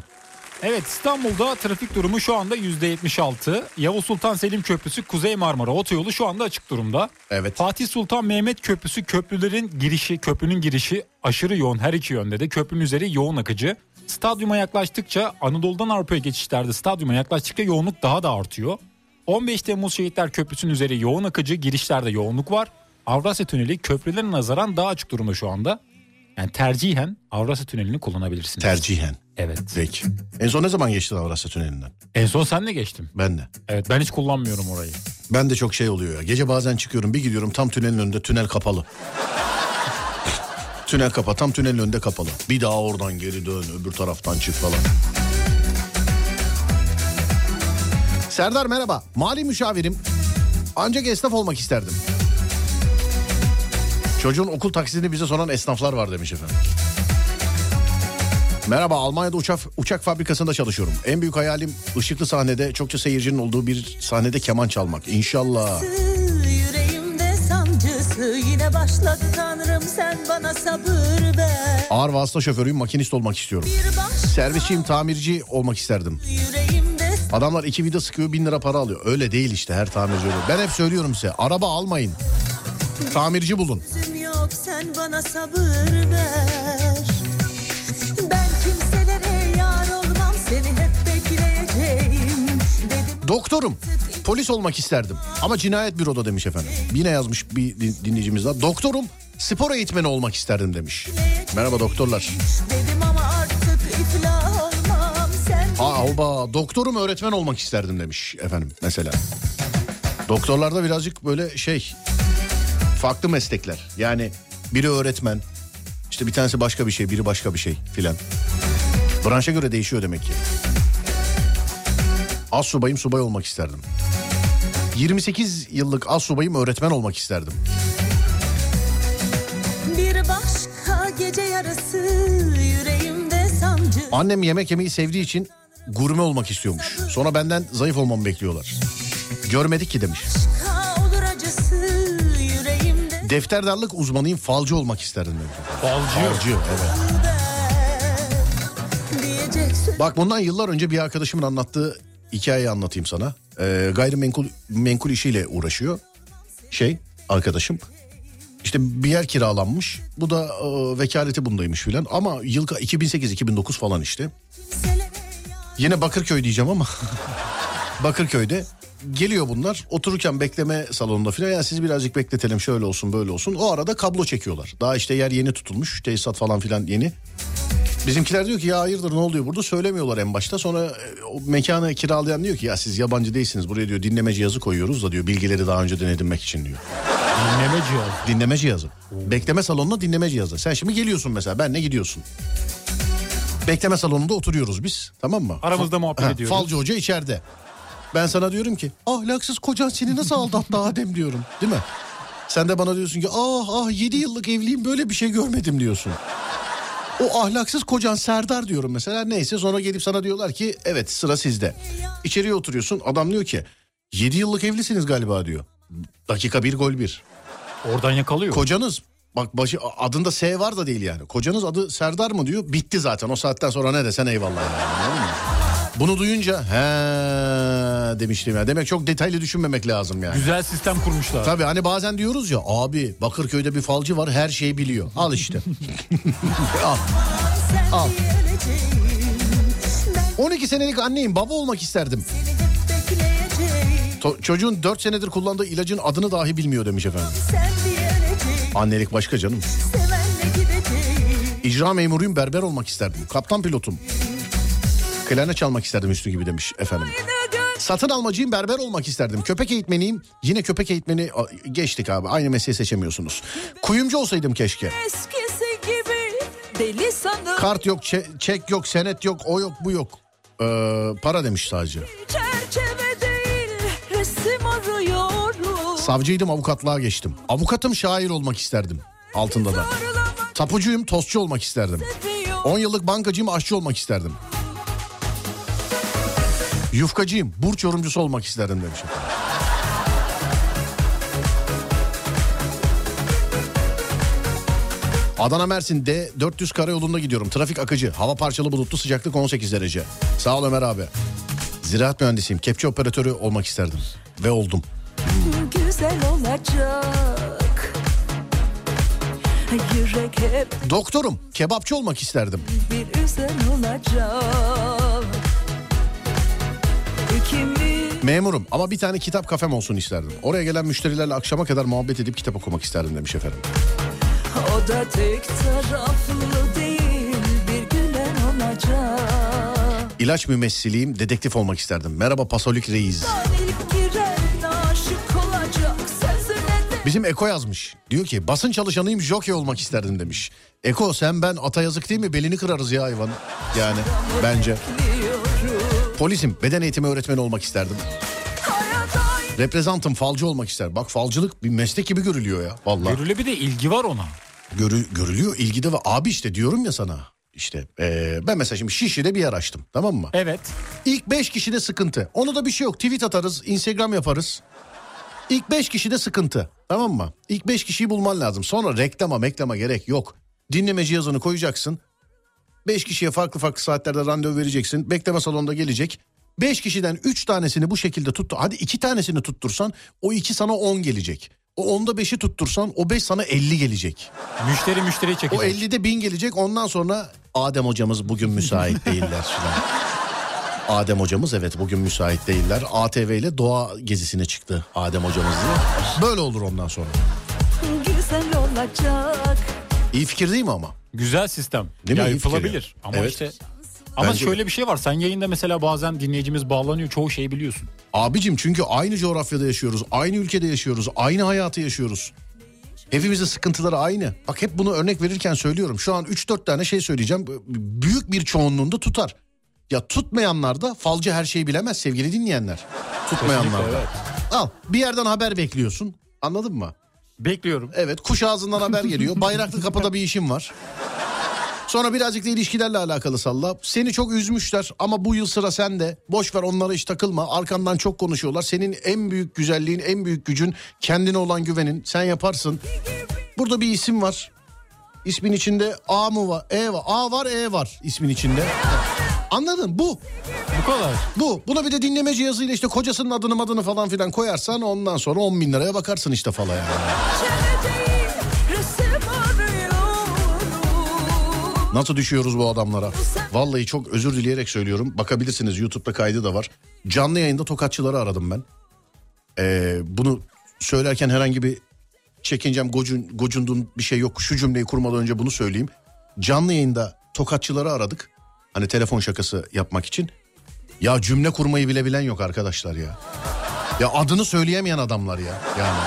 Evet İstanbul'da trafik durumu şu anda %76. Yavuz Sultan Selim Köprüsü Kuzey Marmara Otoyolu şu anda açık durumda. Evet. Fatih Sultan Mehmet Köprüsü köprülerin girişi, köprünün girişi aşırı yoğun her iki yönde de. Köprünün üzeri yoğun akıcı. Stadyuma yaklaştıkça Anadolu'dan Avrupa'ya geçişlerde stadyuma yaklaştıkça yoğunluk daha da artıyor. 15 Temmuz Şehitler Köprüsü'nün üzeri yoğun akıcı girişlerde yoğunluk var. Avrasya Tüneli köprülerin nazaran daha açık durumda şu anda. Yani tercihen Avrasya Tüneli'ni kullanabilirsiniz. Tercihen. Evet. Peki. En son ne zaman geçtin Avrasya Tüneli'nden? En son senle geçtim. Ben de. Evet ben hiç kullanmıyorum orayı. Ben de çok şey oluyor ya. Gece bazen çıkıyorum bir gidiyorum tam tünelin önünde tünel kapalı. tünel kapa tam tünelin önünde kapalı. Bir daha oradan geri dön öbür taraftan çık falan. Serdar merhaba. Mali müşavirim. Ancak esnaf olmak isterdim. Çocuğun okul taksidini bize soran esnaflar var demiş efendim. Merhaba Almanya'da uçak, uçak fabrikasında çalışıyorum. En büyük hayalim ışıklı sahnede çokça seyircinin olduğu bir sahnede keman çalmak. İnşallah. Ağır vasıta şoförüyüm makinist olmak istiyorum. Servisçiyim tamirci olmak isterdim. Adamlar iki vida sıkıyor bin lira para alıyor. Öyle değil işte her tamirci öyle. Ben hep söylüyorum size araba almayın. Tamirci bulun. yok sen bana sabır ver. Doktorum. Polis olmak isterdim. Ama cinayet büroda demiş efendim. Yine yazmış bir din- dinleyicimiz daha. Doktorum spor eğitmeni olmak isterdim demiş. Merhaba doktorlar. Aa oba doktorum öğretmen olmak isterdim demiş efendim mesela. Doktorlarda birazcık böyle şey farklı meslekler. Yani biri öğretmen işte bir tanesi başka bir şey biri başka bir şey filan. Branşa göre değişiyor demek ki. Az subayım subay olmak isterdim. 28 yıllık az subayım öğretmen olmak isterdim. bir başka gece yarısı yüreğimde sancı. Annem yemek yemeyi sevdiği için gurme olmak istiyormuş. Sonra benden zayıf olmamı bekliyorlar. Görmedik ki demiş. Defterdarlık uzmanıyım falcı olmak isterdim demiş. Falcı. Falcı evet. Bak bundan yıllar önce bir arkadaşımın anlattığı hikayeyi anlatayım sana. Ee, gayrimenkul menkul işiyle uğraşıyor. Şey arkadaşım. İşte bir yer kiralanmış. Bu da e, vekaleti bundaymış filan. Ama yıl 2008-2009 falan işte. Yine Bakırköy diyeceğim ama. Bakırköy'de geliyor bunlar. Otururken bekleme salonunda filan. Ya sizi birazcık bekletelim şöyle olsun böyle olsun. O arada kablo çekiyorlar. Daha işte yer yeni tutulmuş. Tesisat falan filan yeni. Bizimkiler diyor ki ya hayırdır ne oluyor burada söylemiyorlar en başta. Sonra e, o mekanı kiralayan diyor ki ya siz yabancı değilsiniz buraya diyor dinleme cihazı koyuyoruz da diyor bilgileri daha önceden edinmek için diyor. Dinleme cihazı. Dinleme cihazı. Bekleme salonuna dinleme cihazı. Sen şimdi geliyorsun mesela benle gidiyorsun. Bekleme salonunda oturuyoruz biz tamam mı? Aramızda muhabbet Ha, ediyoruz. Falcı hoca içeride. Ben sana diyorum ki ahlaksız kocan seni nasıl aldattı Adem diyorum değil mi? Sen de bana diyorsun ki ah ah 7 yıllık evliyim böyle bir şey görmedim diyorsun. O ahlaksız kocan Serdar diyorum mesela neyse sonra gelip sana diyorlar ki evet sıra sizde. İçeriye oturuyorsun adam diyor ki 7 yıllık evlisiniz galiba diyor. Dakika bir gol bir. Oradan yakalıyor. Kocanız bak başı adında S var da değil yani. Kocanız adı Serdar mı diyor. Bitti zaten o saatten sonra ne desen eyvallah yani. Bunu duyunca he demiştim ya. Demek çok detaylı düşünmemek lazım yani. Güzel sistem kurmuşlar. Tabii hani bazen diyoruz ya abi Bakırköy'de bir falcı var her şeyi biliyor. Al işte. Al. Al. diyeceğim. Ben 12 senelik anneyim baba olmak isterdim. To- çocuğun 4 senedir kullandığı ilacın adını dahi bilmiyor demiş efendim. Annelik başka canım. İcra memuruyum berber olmak isterdim. Kaptan pilotum. Klarnet çalmak isterdim üstü gibi demiş efendim. Satın almacıyım berber olmak isterdim. Köpek eğitmeniyim. Yine köpek eğitmeni geçtik abi. Aynı mesleği seçemiyorsunuz. Kuyumcu olsaydım keşke. Kart yok, çe- çek yok, senet yok, o yok, bu yok. Ee, para demiş sadece. Savcıydım avukatlığa geçtim. Avukatım şair olmak isterdim. Altında da. Tapucuyum tostçu olmak isterdim. diyor 10 yıllık bankacıyım aşçı olmak isterdim. Yufkacıyım burç yorumcusu olmak isterdim demiş. Adana Mersin D 400 karayolunda gidiyorum. Trafik akıcı. Hava parçalı bulutlu sıcaklık 18 derece. Sağ ol Ömer abi. Ziraat mühendisiyim. Kepçe operatörü olmak isterdim. Ve oldum. güzel olacak Yürek hep Doktorum. Kebapçı olmak isterdim. bir üzen olacak Memurum ama bir tane kitap kafem olsun isterdim. Oraya gelen müşterilerle akşama kadar muhabbet edip kitap okumak isterdim demiş efendim. o da tek taraflı değil Bir gülen olacak İlaç mümessiliyim, dedektif olmak isterdim. Merhaba Pasolik Reis. Bizim Eko yazmış. Diyor ki basın çalışanıyım jockey olmak isterdim demiş. Eko sen ben ata yazık değil mi? Belini kırarız ya hayvan. Yani bence. bekliyorum Polisim, beden eğitimi öğretmeni olmak isterdim. Reprezentım, falcı olmak ister. Bak falcılık bir meslek gibi görülüyor ya. Vallahi. Görüle bir de ilgi var ona. Görü, görülüyor ilgide ve abi işte diyorum ya sana. İşte eee, ben mesela şimdi Şişli'de bir yer açtım tamam mı? Evet. İlk 5 kişide sıkıntı. Onu da bir şey yok. Tweet atarız, Instagram yaparız. İlk 5 kişide sıkıntı. Tamam mı? İlk 5 kişiyi bulman lazım. Sonra reklama meklama gerek yok. Dinleme cihazını koyacaksın. 5 kişiye farklı farklı saatlerde randevu vereceksin. Bekleme salonunda gelecek. 5 kişiden 3 tanesini bu şekilde tuttu. Hadi 2 tanesini tuttursan o 2 sana 10 gelecek. O 10'da 5'i tuttursan o 5 sana 50 gelecek. Müşteri müşteri çekecek. O 50'de 1000 gelecek. Ondan sonra Adem hocamız bugün müsait değiller. Adem hocamız evet bugün müsait değiller. ATV ile doğa gezisine çıktı Adem hocamız diye. Böyle olur ondan sonra. güzel olacak İyi fikir değil mi ama? Güzel sistem. Değil mi? ya fikir yapılabilir. ya. Ama Evet. işte ama Bence şöyle bir şey var. Sen yayında mesela bazen dinleyicimiz bağlanıyor. Çoğu şeyi biliyorsun. Abicim çünkü aynı coğrafyada yaşıyoruz. Aynı ülkede yaşıyoruz. Aynı hayatı yaşıyoruz. Hepimizin sıkıntıları aynı. Bak hep bunu örnek verirken söylüyorum. Şu an 3-4 tane şey söyleyeceğim. Büyük bir çoğunluğunda tutar. Ya tutmayanlar da falcı her şeyi bilemez sevgili dinleyenler. Tutmayanlar da. Evet. Al bir yerden haber bekliyorsun. Anladın mı? Bekliyorum. Evet kuş ağzından haber geliyor. Bayraklı kapıda bir işim var. Sonra birazcık da ilişkilerle alakalı salla. Seni çok üzmüşler ama bu yıl sıra sende. Boş ver onlara hiç takılma. Arkandan çok konuşuyorlar. Senin en büyük güzelliğin, en büyük gücün kendine olan güvenin. Sen yaparsın. Burada bir isim var. İsmin içinde A mı var? E var. A var, E var ismin içinde. Anladın? Bu. Bu kadar. Bu. Buna bir de dinleme cihazıyla işte kocasının adını adını falan filan koyarsan ondan sonra 10 bin liraya bakarsın işte falan yani. Nasıl düşüyoruz bu adamlara? Vallahi çok özür dileyerek söylüyorum. Bakabilirsiniz YouTube'da kaydı da var. Canlı yayında tokatçıları aradım ben. Ee, bunu söylerken herhangi bir çekincem, gocun, gocundun bir şey yok. Şu cümleyi kurmadan önce bunu söyleyeyim. Canlı yayında tokatçıları aradık. Hani telefon şakası yapmak için. Ya cümle kurmayı bile bilen yok arkadaşlar ya. Ya adını söyleyemeyen adamlar ya. Yani,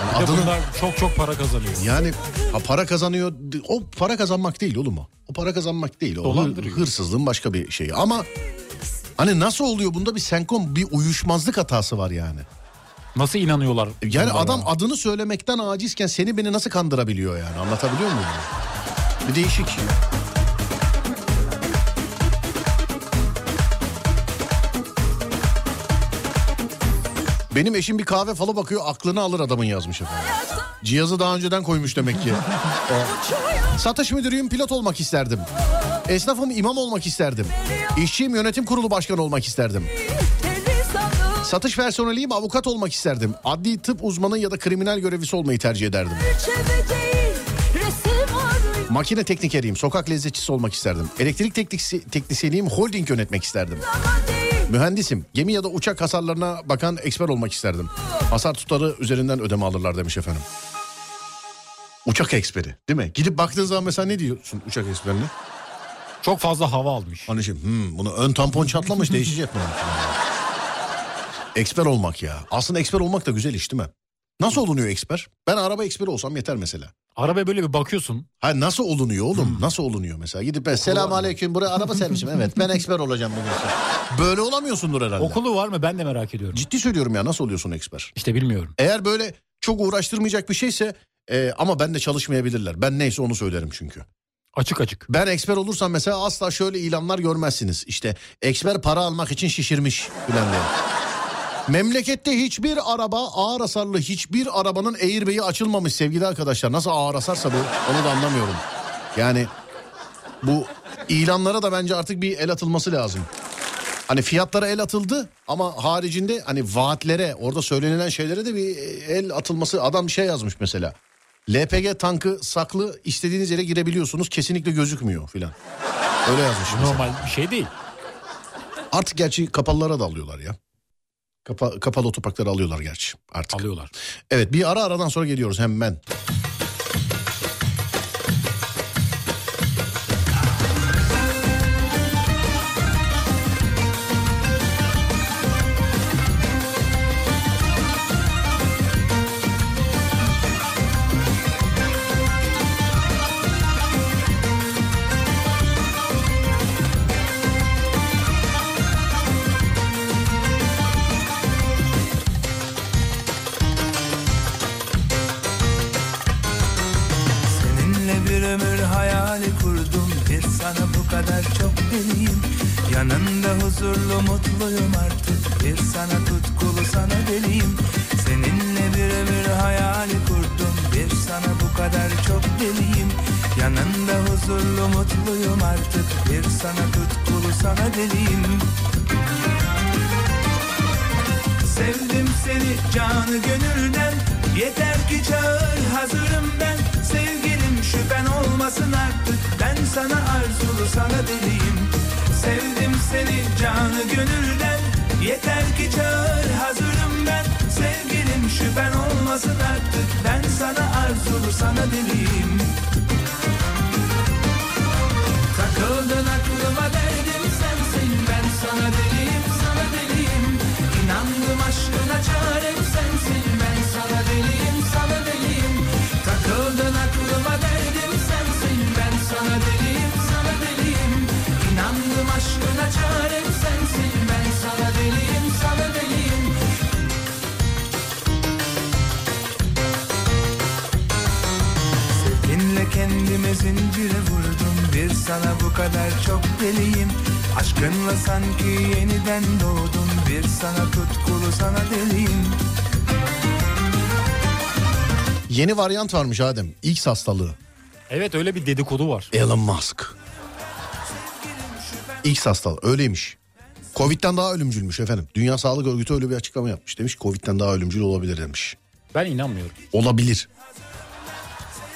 yani Bir adını... bunlar çok çok para kazanıyor. Yani ha para kazanıyor. O para kazanmak değil oğlum o. O para kazanmak değil. O hırsızlığın başka bir şeyi. Ama hani nasıl oluyor bunda bir senkron bir uyuşmazlık hatası var yani. Nasıl inanıyorlar? Yani adam adını söylemekten acizken seni beni nasıl kandırabiliyor yani anlatabiliyor muyum? Bir değişik. Benim eşim bir kahve falı bakıyor aklını alır adamın yazmış efendim. Cihazı daha önceden koymuş demek ki. Satış müdürüyüm pilot olmak isterdim. Esnafım imam olmak isterdim. İşçiyim yönetim kurulu başkanı olmak isterdim. Satış personeliyim avukat olmak isterdim. Adli tıp uzmanı ya da kriminal görevlisi olmayı tercih ederdim. Makine teknikeriyim sokak lezzetçisi olmak isterdim. Elektrik teknisi, teknisyeniyim holding yönetmek isterdim. Mühendisim. Gemi ya da uçak hasarlarına bakan eksper olmak isterdim. Hasar tutarı üzerinden ödeme alırlar demiş efendim. Uçak eksperi değil mi? Gidip baktığın zaman mesela ne diyorsun uçak eksperine? Çok fazla hava almış. Hani şey, hmm, bunu ön tampon çatlamış değişecek bunu. eksper olmak ya. Aslında eksper olmak da güzel iş değil mi? Nasıl olunuyor eksper? Ben araba eksperi olsam yeter mesela. Arabaya böyle bir bakıyorsun. Ha nasıl olunuyor oğlum? Nasıl olunuyor mesela? Gidip ben selam aleyküm buraya araba servisim. Evet ben eksper olacağım bugün. Böyle olamıyorsundur herhalde. Okulu var mı ben de merak ediyorum. Ciddi söylüyorum ya nasıl oluyorsun eksper? İşte bilmiyorum. Eğer böyle çok uğraştırmayacak bir şeyse e, ama ben de çalışmayabilirler. Ben neyse onu söylerim çünkü. Açık açık. Ben eksper olursam mesela asla şöyle ilanlar görmezsiniz. İşte eksper para almak için şişirmiş filan diye. Memlekette hiçbir araba ağır hasarlı hiçbir arabanın airbag'i açılmamış sevgili arkadaşlar. Nasıl ağır hasarsa bu onu da anlamıyorum. Yani bu ilanlara da bence artık bir el atılması lazım. Hani fiyatlara el atıldı ama haricinde hani vaatlere orada söylenilen şeylere de bir el atılması adam bir şey yazmış mesela. LPG tankı saklı istediğiniz yere girebiliyorsunuz kesinlikle gözükmüyor filan. Öyle yazmış mesela. Normal bir şey değil. Artık gerçi kapalılara da alıyorlar ya. Kapa, kapalı otoparkları alıyorlar gerçi artık. Alıyorlar. Evet bir ara aradan sonra geliyoruz hemen. Varyant varmış Adem. X hastalığı. Evet öyle bir dedikodu var. Elon Musk. X hastalığı öyleymiş. Covid'den daha ölümcülmüş efendim. Dünya Sağlık Örgütü öyle bir açıklama yapmış. Demiş Covid'den daha ölümcül olabilir demiş. Ben inanmıyorum. Olabilir.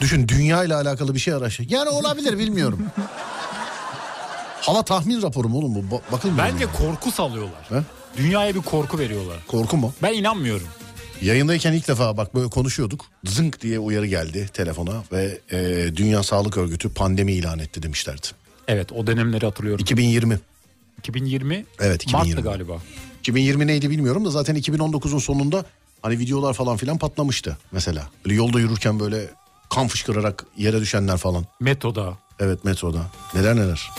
Düşün dünya ile alakalı bir şey araştır. Yani olabilir bilmiyorum. Hava tahmin raporu mu oğlum bu? Ba- bakın Bence buna? korku salıyorlar. He? Dünyaya bir korku veriyorlar. Korku mu? Ben inanmıyorum. Yayındayken ilk defa bak böyle konuşuyorduk. Zınk diye uyarı geldi telefona ve e, Dünya Sağlık Örgütü pandemi ilan etti demişlerdi. Evet o dönemleri hatırlıyorum. 2020. 2020 Evet, 2020. Mart'tı galiba. 2020 neydi bilmiyorum da zaten 2019'un sonunda hani videolar falan filan patlamıştı mesela. Böyle yolda yürürken böyle kan fışkırarak yere düşenler falan. Metoda. Evet metroda. Neler neler.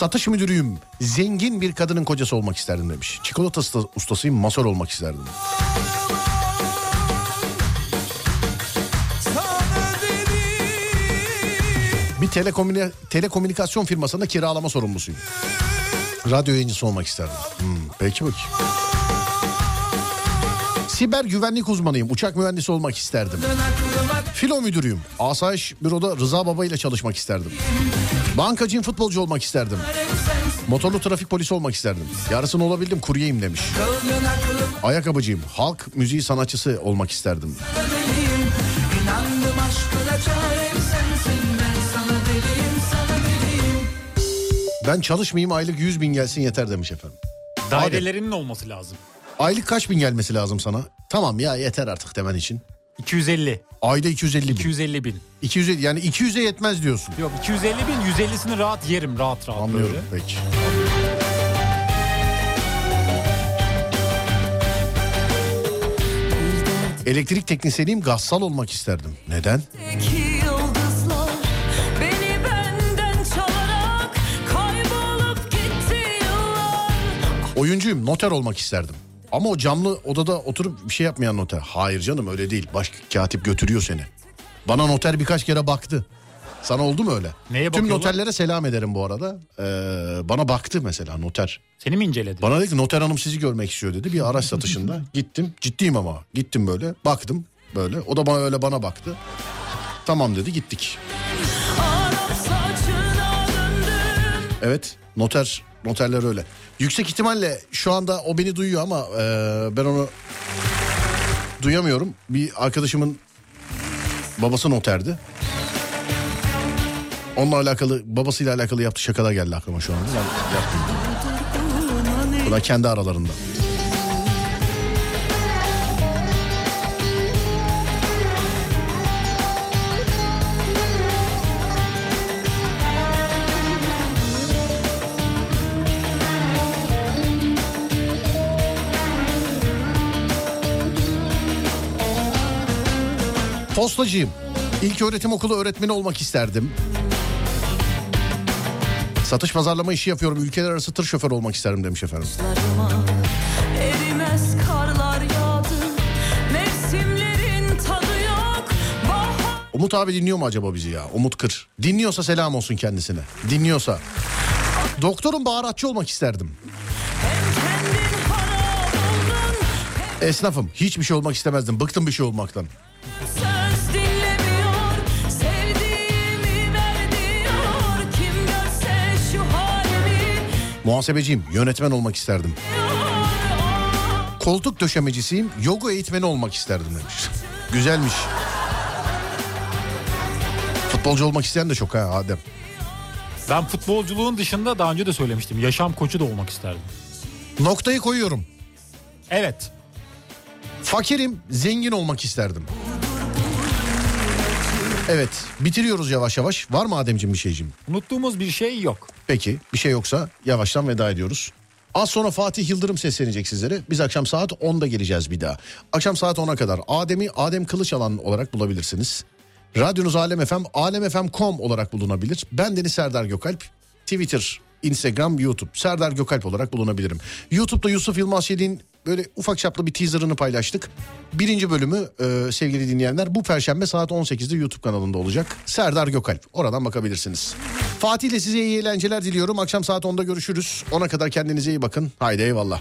Satış müdürüyüm. Zengin bir kadının kocası olmak isterdim demiş. Çikolata usta- ustasıyım, masör olmak isterdim. Bir telekomüni- telekomünikasyon firmasında kiralama sorumlusuyum. Radyo yayıncısı olmak isterdim. Hmm, peki bakayım. Siber güvenlik uzmanıyım. Uçak mühendisi olmak isterdim. Filo müdürüyüm. Asayiş büroda Rıza Baba ile çalışmak isterdim. Bankacıyım futbolcu olmak isterdim. Motorlu trafik polisi olmak isterdim. Yarısını olabildim kuryeyim demiş. Ayakkabıcıyım. Halk müziği sanatçısı olmak isterdim. Ben çalışmayayım aylık 100 bin gelsin yeter demiş efendim. Dairelerinin olması lazım. Aylık kaç bin gelmesi lazım sana? Tamam ya yeter artık demen için. 250. Ayda 250 bin. 250 bin. 250 yani 200'e yetmez diyorsun. Yok 250 bin 150'sini rahat yerim rahat rahat Anlıyorum böyle. peki. Elektrik teknisyeniyim gassal olmak isterdim. Neden? Oyuncuyum noter olmak isterdim. Ama o camlı odada oturup bir şey yapmayan noter. Hayır canım öyle değil. Baş katip götürüyor seni. Bana noter birkaç kere baktı. Sana oldu mu öyle? Neye Tüm noterlere selam ederim bu arada. Ee, bana baktı mesela noter. Seni mi inceledi? Bana dedi ki noter hanım sizi görmek istiyor dedi. Bir araç satışında gittim. Ciddiyim ama. Gittim böyle baktım böyle. O da bana öyle bana baktı. Tamam dedi gittik. Evet noter noterler öyle. Yüksek ihtimalle şu anda o beni duyuyor ama e, ben onu duyamıyorum. Bir arkadaşımın babası noterdi. Onunla alakalı babasıyla alakalı yaptığı şakalar geldi aklıma şu anda. Ben yapmayayım. Bu da kendi aralarında. Postacıyım. İlk öğretim okulu öğretmeni olmak isterdim. Satış pazarlama işi yapıyorum. Ülkeler arası tır şoförü olmak isterim demiş efendim. Umut abi dinliyor mu acaba bizi ya? Umut Kır. Dinliyorsa selam olsun kendisine. Dinliyorsa. Doktorum baharatçı olmak isterdim. Esnafım. Hiçbir şey olmak istemezdim. Bıktım bir şey olmaktan. Muhasebeciyim. Yönetmen olmak isterdim. Koltuk döşemecisiyim. Yoga eğitmeni olmak isterdim demiş. Güzelmiş. Futbolcu olmak isteyen de çok ha Adem. Ben futbolculuğun dışında daha önce de söylemiştim. Yaşam koçu da olmak isterdim. Noktayı koyuyorum. Evet. Fakirim, zengin olmak isterdim. Evet, bitiriyoruz yavaş yavaş. Var mı Ademciğim bir şeyciğim? Unuttuğumuz bir şey yok. Peki, bir şey yoksa yavaştan veda ediyoruz. Az sonra Fatih Yıldırım seslenecek sizlere. Biz akşam saat 10'da geleceğiz bir daha. Akşam saat 10'a kadar Adem'i Adem Kılıçalan olarak bulabilirsiniz. Radyonuz Alem FM, alemfm.com olarak bulunabilir. Ben Deniz Serdar Gökalp. Twitter, Instagram, YouTube. Serdar Gökalp olarak bulunabilirim. YouTube'da Yusuf Yılmaz Şedin böyle ufak çaplı bir teaserını paylaştık. Birinci bölümü e, sevgili dinleyenler bu perşembe saat 18'de YouTube kanalında olacak. Serdar Gökalp. Oradan bakabilirsiniz. Fatih ile size iyi eğlenceler diliyorum. Akşam saat 10'da görüşürüz. Ona kadar kendinize iyi bakın. Haydi eyvallah.